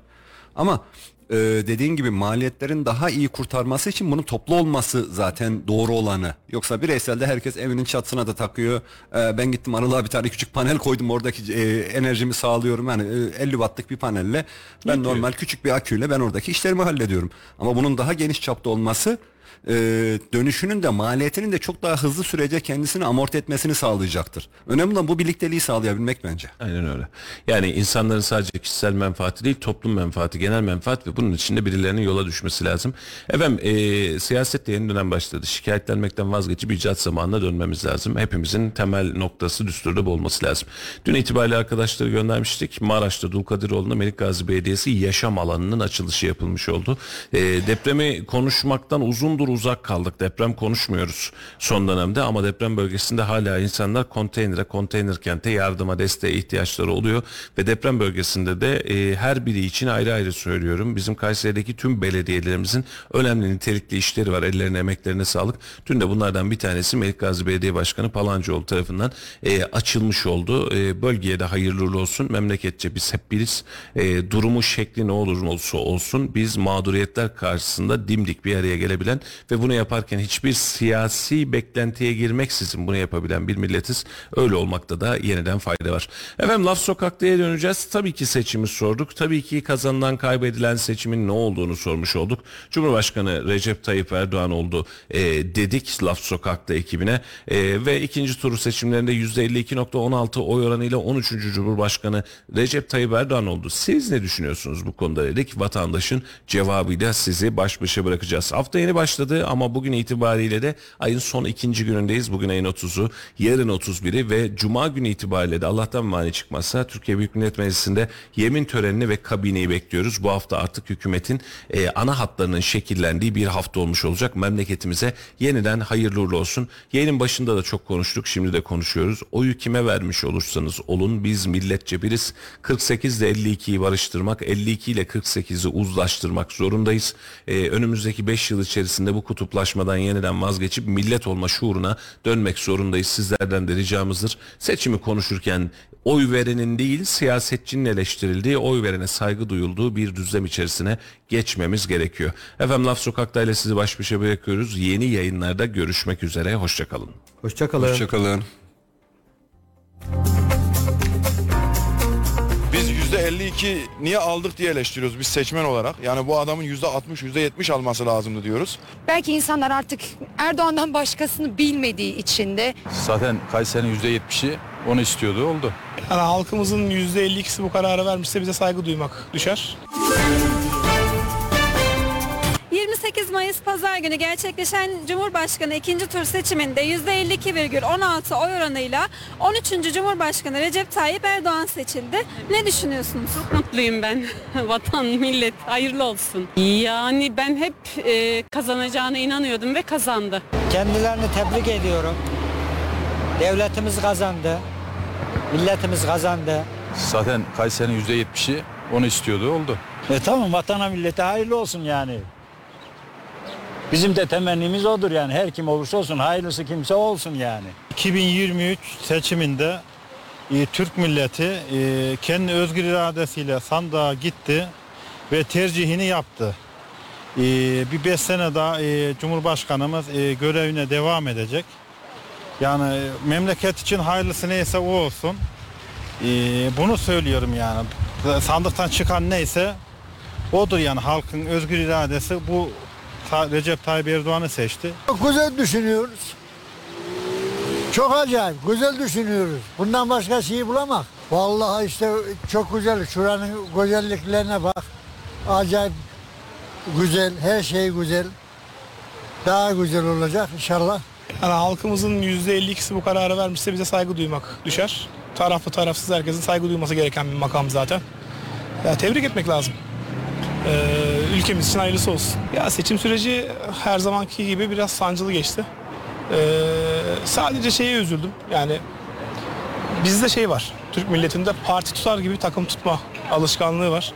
Ama e, dediğin gibi maliyetlerin daha iyi kurtarması için bunun toplu olması zaten doğru olanı. Yoksa bireyselde herkes evinin çatısına da takıyor. E, ben gittim aralığa bir tane küçük panel koydum oradaki e, enerjimi sağlıyorum. Yani e, 50 wattlık bir panelle ben normal küçük bir aküyle ben oradaki işlerimi hallediyorum. Ama bunun daha geniş çapta olması e, dönüşünün de maliyetinin de çok daha hızlı sürece kendisini amorti etmesini sağlayacaktır. Önemli olan bu birlikteliği sağlayabilmek bence. Aynen öyle. Yani insanların sadece kişisel menfaati değil toplum menfaati, genel menfaat ve bunun içinde birilerinin yola düşmesi lazım. Efendim e, siyaset de yeni dönem başladı. Şikayetlenmekten vazgeçip icat zamanına dönmemiz lazım. Hepimizin temel noktası düsturda bu olması lazım. Dün itibariyle arkadaşları göndermiştik. Maraş'ta Dulkadiroğlu'nda Melik Gazi Belediyesi yaşam alanının açılışı yapılmış oldu. E, depremi konuşmaktan uzundur uzak kaldık. Deprem konuşmuyoruz son dönemde ama deprem bölgesinde hala insanlar konteynere, konteyner kente yardıma, desteğe ihtiyaçları oluyor ve deprem bölgesinde de e, her biri için ayrı ayrı söylüyorum. Bizim Kayseri'deki tüm belediyelerimizin önemli nitelikli işleri var. Ellerine, emeklerine sağlık. Dün de bunlardan bir tanesi Melik Gazi Belediye Başkanı Palancıoğlu tarafından e, açılmış oldu. E, bölgeye de hayırlı olsun. Memleketçe biz hep biriz. E, durumu şekli ne olur olsa olsun biz mağduriyetler karşısında dimdik bir araya gelebilen ve bunu yaparken hiçbir siyasi beklentiye girmeksizin bunu yapabilen bir milletiz. Öyle olmakta da yeniden fayda var. Efendim laf sokaktaya döneceğiz. Tabii ki seçimi sorduk. Tabii ki kazanılan kaybedilen seçimin ne olduğunu sormuş olduk. Cumhurbaşkanı Recep Tayyip Erdoğan oldu e, dedik laf sokakta ekibine E, ve ikinci turu seçimlerinde %52.16 oy oranıyla 13. Cumhurbaşkanı Recep Tayyip Erdoğan oldu. Siz ne düşünüyorsunuz bu konuda dedik. Vatandaşın cevabıyla sizi baş başa bırakacağız. Hafta yeni başladı. Başladı ama bugün itibariyle de ayın son ikinci günündeyiz. Bugün ayın 30'u, yarın 31'i ve Cuma günü itibariyle de Allah'tan mani çıkmazsa Türkiye Büyük Millet Meclisi'nde yemin törenini ve kabineyi bekliyoruz. Bu hafta artık hükümetin e, ana hatlarının şekillendiği bir hafta olmuş olacak. Memleketimize yeniden hayırlı uğurlu olsun. Yayının başında da çok konuştuk, şimdi de konuşuyoruz. Oyu kime vermiş olursanız olun biz milletçe biriz. 48 ile 52'yi barıştırmak, 52 ile 48'i uzlaştırmak zorundayız. Ee, önümüzdeki 5 yıl içerisinde bu kutuplaşmadan yeniden vazgeçip millet olma şuuruna dönmek zorundayız. Sizlerden de ricamızdır. Seçimi konuşurken oy verenin değil siyasetçinin eleştirildiği, oy verene saygı duyulduğu bir düzlem içerisine geçmemiz gerekiyor. Efendim Laf Sokak'ta ile sizi baş başa bırakıyoruz. Yeni yayınlarda görüşmek üzere. Hoşçakalın. Hoşçakalın. Hoşçakalın. Biz %52 niye aldık diye eleştiriyoruz biz seçmen olarak. Yani bu adamın %60, %70 alması lazımdı diyoruz. Belki insanlar artık Erdoğan'dan başkasını bilmediği için de Zaten Kayseri'nin %70'i onu istiyordu oldu. Yani halkımızın %52'si bu kararı vermişse bize saygı duymak düşer. 28 Mayıs Pazar günü gerçekleşen Cumhurbaşkanı ikinci tur seçiminde %52,16 oy oranıyla 13. Cumhurbaşkanı Recep Tayyip Erdoğan seçildi. Ne düşünüyorsunuz? mutluyum ben. Vatan, millet hayırlı olsun. Yani ben hep e, kazanacağına inanıyordum ve kazandı. Kendilerini tebrik ediyorum. Devletimiz kazandı. Milletimiz kazandı. Zaten Kayseri'nin %70'i onu istiyordu oldu. E tamam vatana millete hayırlı olsun yani. Bizim de temennimiz odur yani. Her kim olursa olsun hayırlısı kimse olsun yani. 2023 seçiminde e, Türk milleti e, kendi özgür iradesiyle sandığa gitti ve tercihini yaptı. E, bir beş sene daha e, Cumhurbaşkanımız e, görevine devam edecek. Yani e, memleket için hayırlısı neyse o olsun. E, bunu söylüyorum yani. Sandıktan çıkan neyse odur yani halkın özgür iradesi bu Ta- Recep Tayyip Erdoğan'ı seçti. Çok güzel düşünüyoruz. Çok acayip güzel düşünüyoruz. Bundan başka şeyi bulamak. Vallahi işte çok güzel. Şuranın güzelliklerine bak. Acayip güzel. Her şey güzel. Daha güzel olacak inşallah. Yani halkımızın %52'si bu kararı vermişse bize saygı duymak düşer. Taraflı tarafsız herkesin saygı duyması gereken bir makam zaten. Ya tebrik etmek lazım. Ee, ülkemiz için hayırlısı olsun. Ya seçim süreci her zamanki gibi biraz sancılı geçti. Ee, sadece şeye üzüldüm. Yani bizde şey var. Türk milletinde parti tutar gibi takım tutma alışkanlığı var.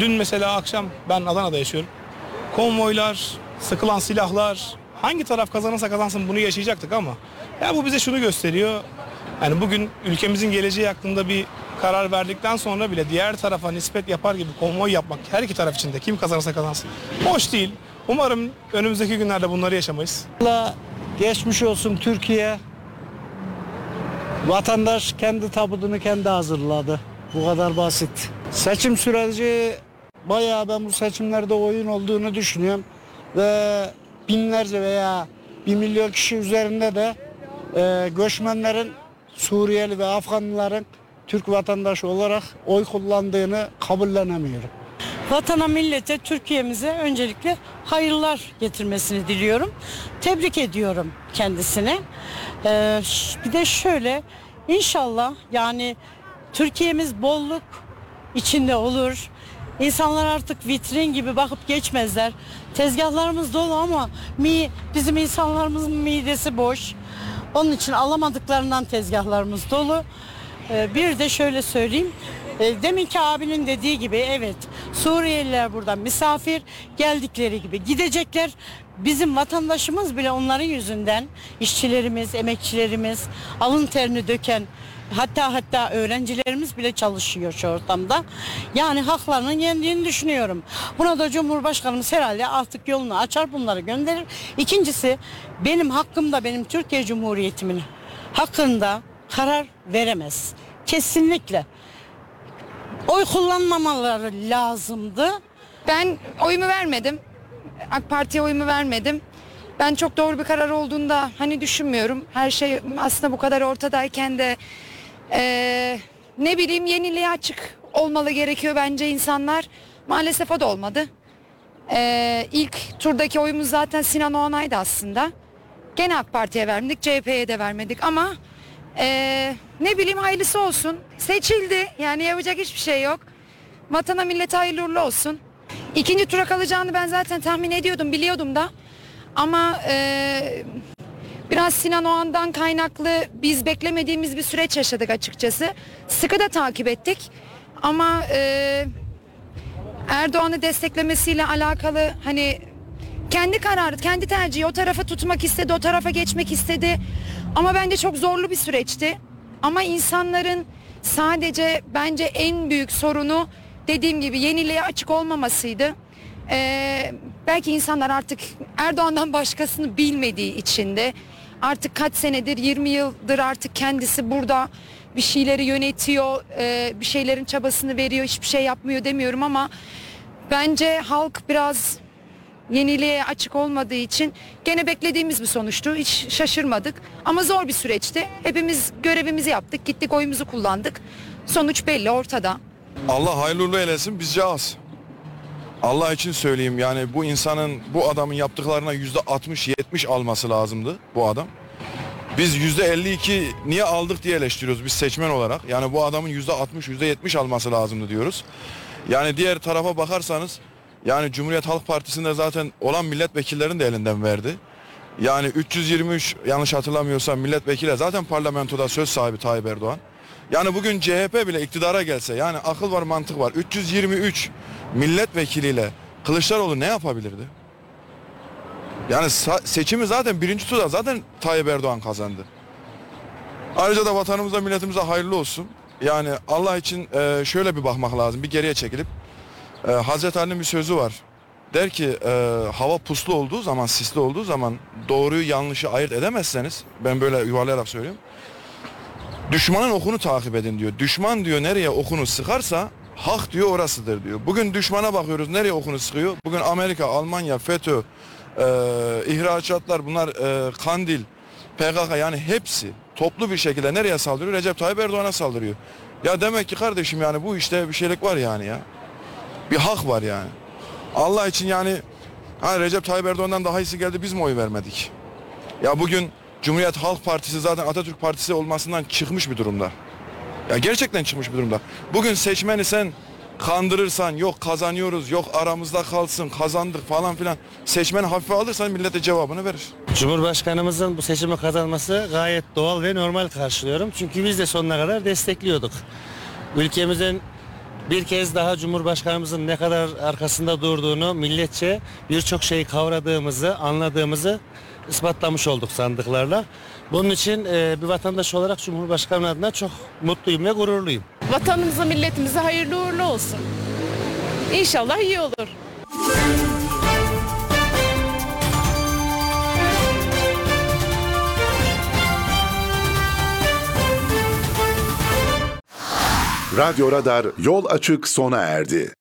Dün mesela akşam ben Adana'da yaşıyorum. Konvoylar, sıkılan silahlar, hangi taraf kazanırsa kazansın bunu yaşayacaktık ama ya bu bize şunu gösteriyor. Yani bugün ülkemizin geleceği hakkında bir karar verdikten sonra bile diğer tarafa nispet yapar gibi konvoy yapmak her iki taraf için de kim kazanırsa kazansın. Hoş değil. Umarım önümüzdeki günlerde bunları yaşamayız. Allah geçmiş olsun Türkiye. Vatandaş kendi tabutunu kendi hazırladı. Bu kadar basit. Seçim süreci bayağı ben bu seçimlerde oyun olduğunu düşünüyorum. Ve binlerce veya bir milyon kişi üzerinde de e, göçmenlerin Suriyeli ve Afganlıların Türk vatandaşı olarak oy kullandığını kabullenemiyorum. Vatana, millete, Türkiye'mize öncelikle hayırlar getirmesini diliyorum. Tebrik ediyorum kendisine. Ee, bir de şöyle inşallah yani Türkiye'miz bolluk içinde olur. İnsanlar artık vitrin gibi bakıp geçmezler. Tezgahlarımız dolu ama mi, bizim insanlarımızın midesi boş. Onun için alamadıklarından tezgahlarımız dolu. Ee, Bir de şöyle söyleyeyim. Ee, Deminki abinin dediği gibi evet Suriyeliler buradan misafir geldikleri gibi gidecekler. Bizim vatandaşımız bile onların yüzünden işçilerimiz, emekçilerimiz, alın terini döken hatta hatta öğrencilerimiz bile çalışıyor şu ortamda. Yani haklarının yendiğini düşünüyorum. Buna da Cumhurbaşkanımız herhalde artık yolunu açar bunları gönderir. İkincisi benim hakkımda benim Türkiye Cumhuriyeti'min hakkında karar veremez. Kesinlikle. Oy kullanmamaları lazımdı. ben oyumu vermedim. AK Parti'ye oyumu vermedim. Ben çok doğru bir karar olduğunu da hani düşünmüyorum. Her şey aslında bu kadar ortadayken de eee, ne bileyim yeniliğe açık olmalı gerekiyor bence insanlar. Maalesef o da olmadı. Ee, ilk turdaki oyumuz zaten Sinan Oğanay'dı aslında. Gene AK Parti'ye vermedik, CHP'ye de vermedik ama ee, ne bileyim hayırlısı olsun. Seçildi yani yapacak hiçbir şey yok. Vatana millete hayırlı uğurlu olsun. İkinci tura kalacağını ben zaten tahmin ediyordum, biliyordum da. Ama ee, biraz Sinan Oğan'dan kaynaklı biz beklemediğimiz bir süreç yaşadık açıkçası. Sıkı da takip ettik. Ama ee, Erdoğan'ı desteklemesiyle alakalı hani kendi kararı, kendi tercihi o tarafa tutmak istedi, o tarafa geçmek istedi. Ama bence çok zorlu bir süreçti. Ama insanların sadece bence en büyük sorunu dediğim gibi yeniliğe açık olmamasıydı. Ee, belki insanlar artık Erdoğan'dan başkasını bilmediği için de artık kaç senedir 20 yıldır artık kendisi burada bir şeyleri yönetiyor, e, bir şeylerin çabasını veriyor, hiçbir şey yapmıyor demiyorum ama bence halk biraz yeniliğe açık olmadığı için gene beklediğimiz bir sonuçtu. Hiç şaşırmadık ama zor bir süreçti. Hepimiz görevimizi yaptık, gittik oyumuzu kullandık. Sonuç belli ortada. Allah hayırlı eylesin bizce az. Allah için söyleyeyim yani bu insanın bu adamın yaptıklarına yüzde 60-70 alması lazımdı bu adam. Biz yüzde 52 niye aldık diye eleştiriyoruz biz seçmen olarak. Yani bu adamın yüzde 60 yüzde 70 alması lazımdı diyoruz. Yani diğer tarafa bakarsanız yani Cumhuriyet Halk Partisi'nde zaten olan milletvekillerini de elinden verdi. Yani 323 yanlış hatırlamıyorsam milletvekili zaten parlamentoda söz sahibi Tayyip Erdoğan. Yani bugün CHP bile iktidara gelse yani akıl var mantık var. 323 milletvekiliyle Kılıçdaroğlu ne yapabilirdi? Yani seçimi zaten birinci turda zaten Tayyip Erdoğan kazandı. Ayrıca da vatanımıza milletimize hayırlı olsun. Yani Allah için e, şöyle bir bakmak lazım. Bir geriye çekilip e, Hazreti Ali'nin bir sözü var. Der ki e, hava puslu olduğu zaman, sisli olduğu zaman doğruyu yanlışı ayırt edemezseniz ben böyle yuvarlayarak söylüyorum. Düşmanın okunu takip edin diyor. Düşman diyor nereye okunu sıkarsa hak diyor orasıdır diyor. Bugün düşmana bakıyoruz nereye okunu sıkıyor? Bugün Amerika, Almanya, FETÖ, e, ihracatlar bunlar e, Kandil, PKK yani hepsi toplu bir şekilde nereye saldırıyor? Recep Tayyip Erdoğan'a saldırıyor. Ya demek ki kardeşim yani bu işte bir şeylik var yani ya. Bir hak var yani. Allah için yani ha Recep Tayyip Erdoğan'dan daha iyisi geldi biz mi oy vermedik? Ya bugün Cumhuriyet Halk Partisi zaten Atatürk Partisi olmasından çıkmış bir durumda. Ya gerçekten çıkmış bir durumda. Bugün seçmeni sen kandırırsan yok kazanıyoruz yok aramızda kalsın kazandık falan filan seçmeni hafife alırsan millete cevabını verir. Cumhurbaşkanımızın bu seçimi kazanması gayet doğal ve normal karşılıyorum. Çünkü biz de sonuna kadar destekliyorduk. Ülkemizin bir kez daha Cumhurbaşkanımızın ne kadar arkasında durduğunu milletçe birçok şeyi kavradığımızı, anladığımızı ispatlamış olduk sandıklarla. Bunun için e, bir vatandaş olarak Cumhurbaşkanı adına çok mutluyum ve gururluyum. Vatanımıza, milletimize hayırlı uğurlu olsun. İnşallah iyi olur. Radyo Radar yol açık sona erdi.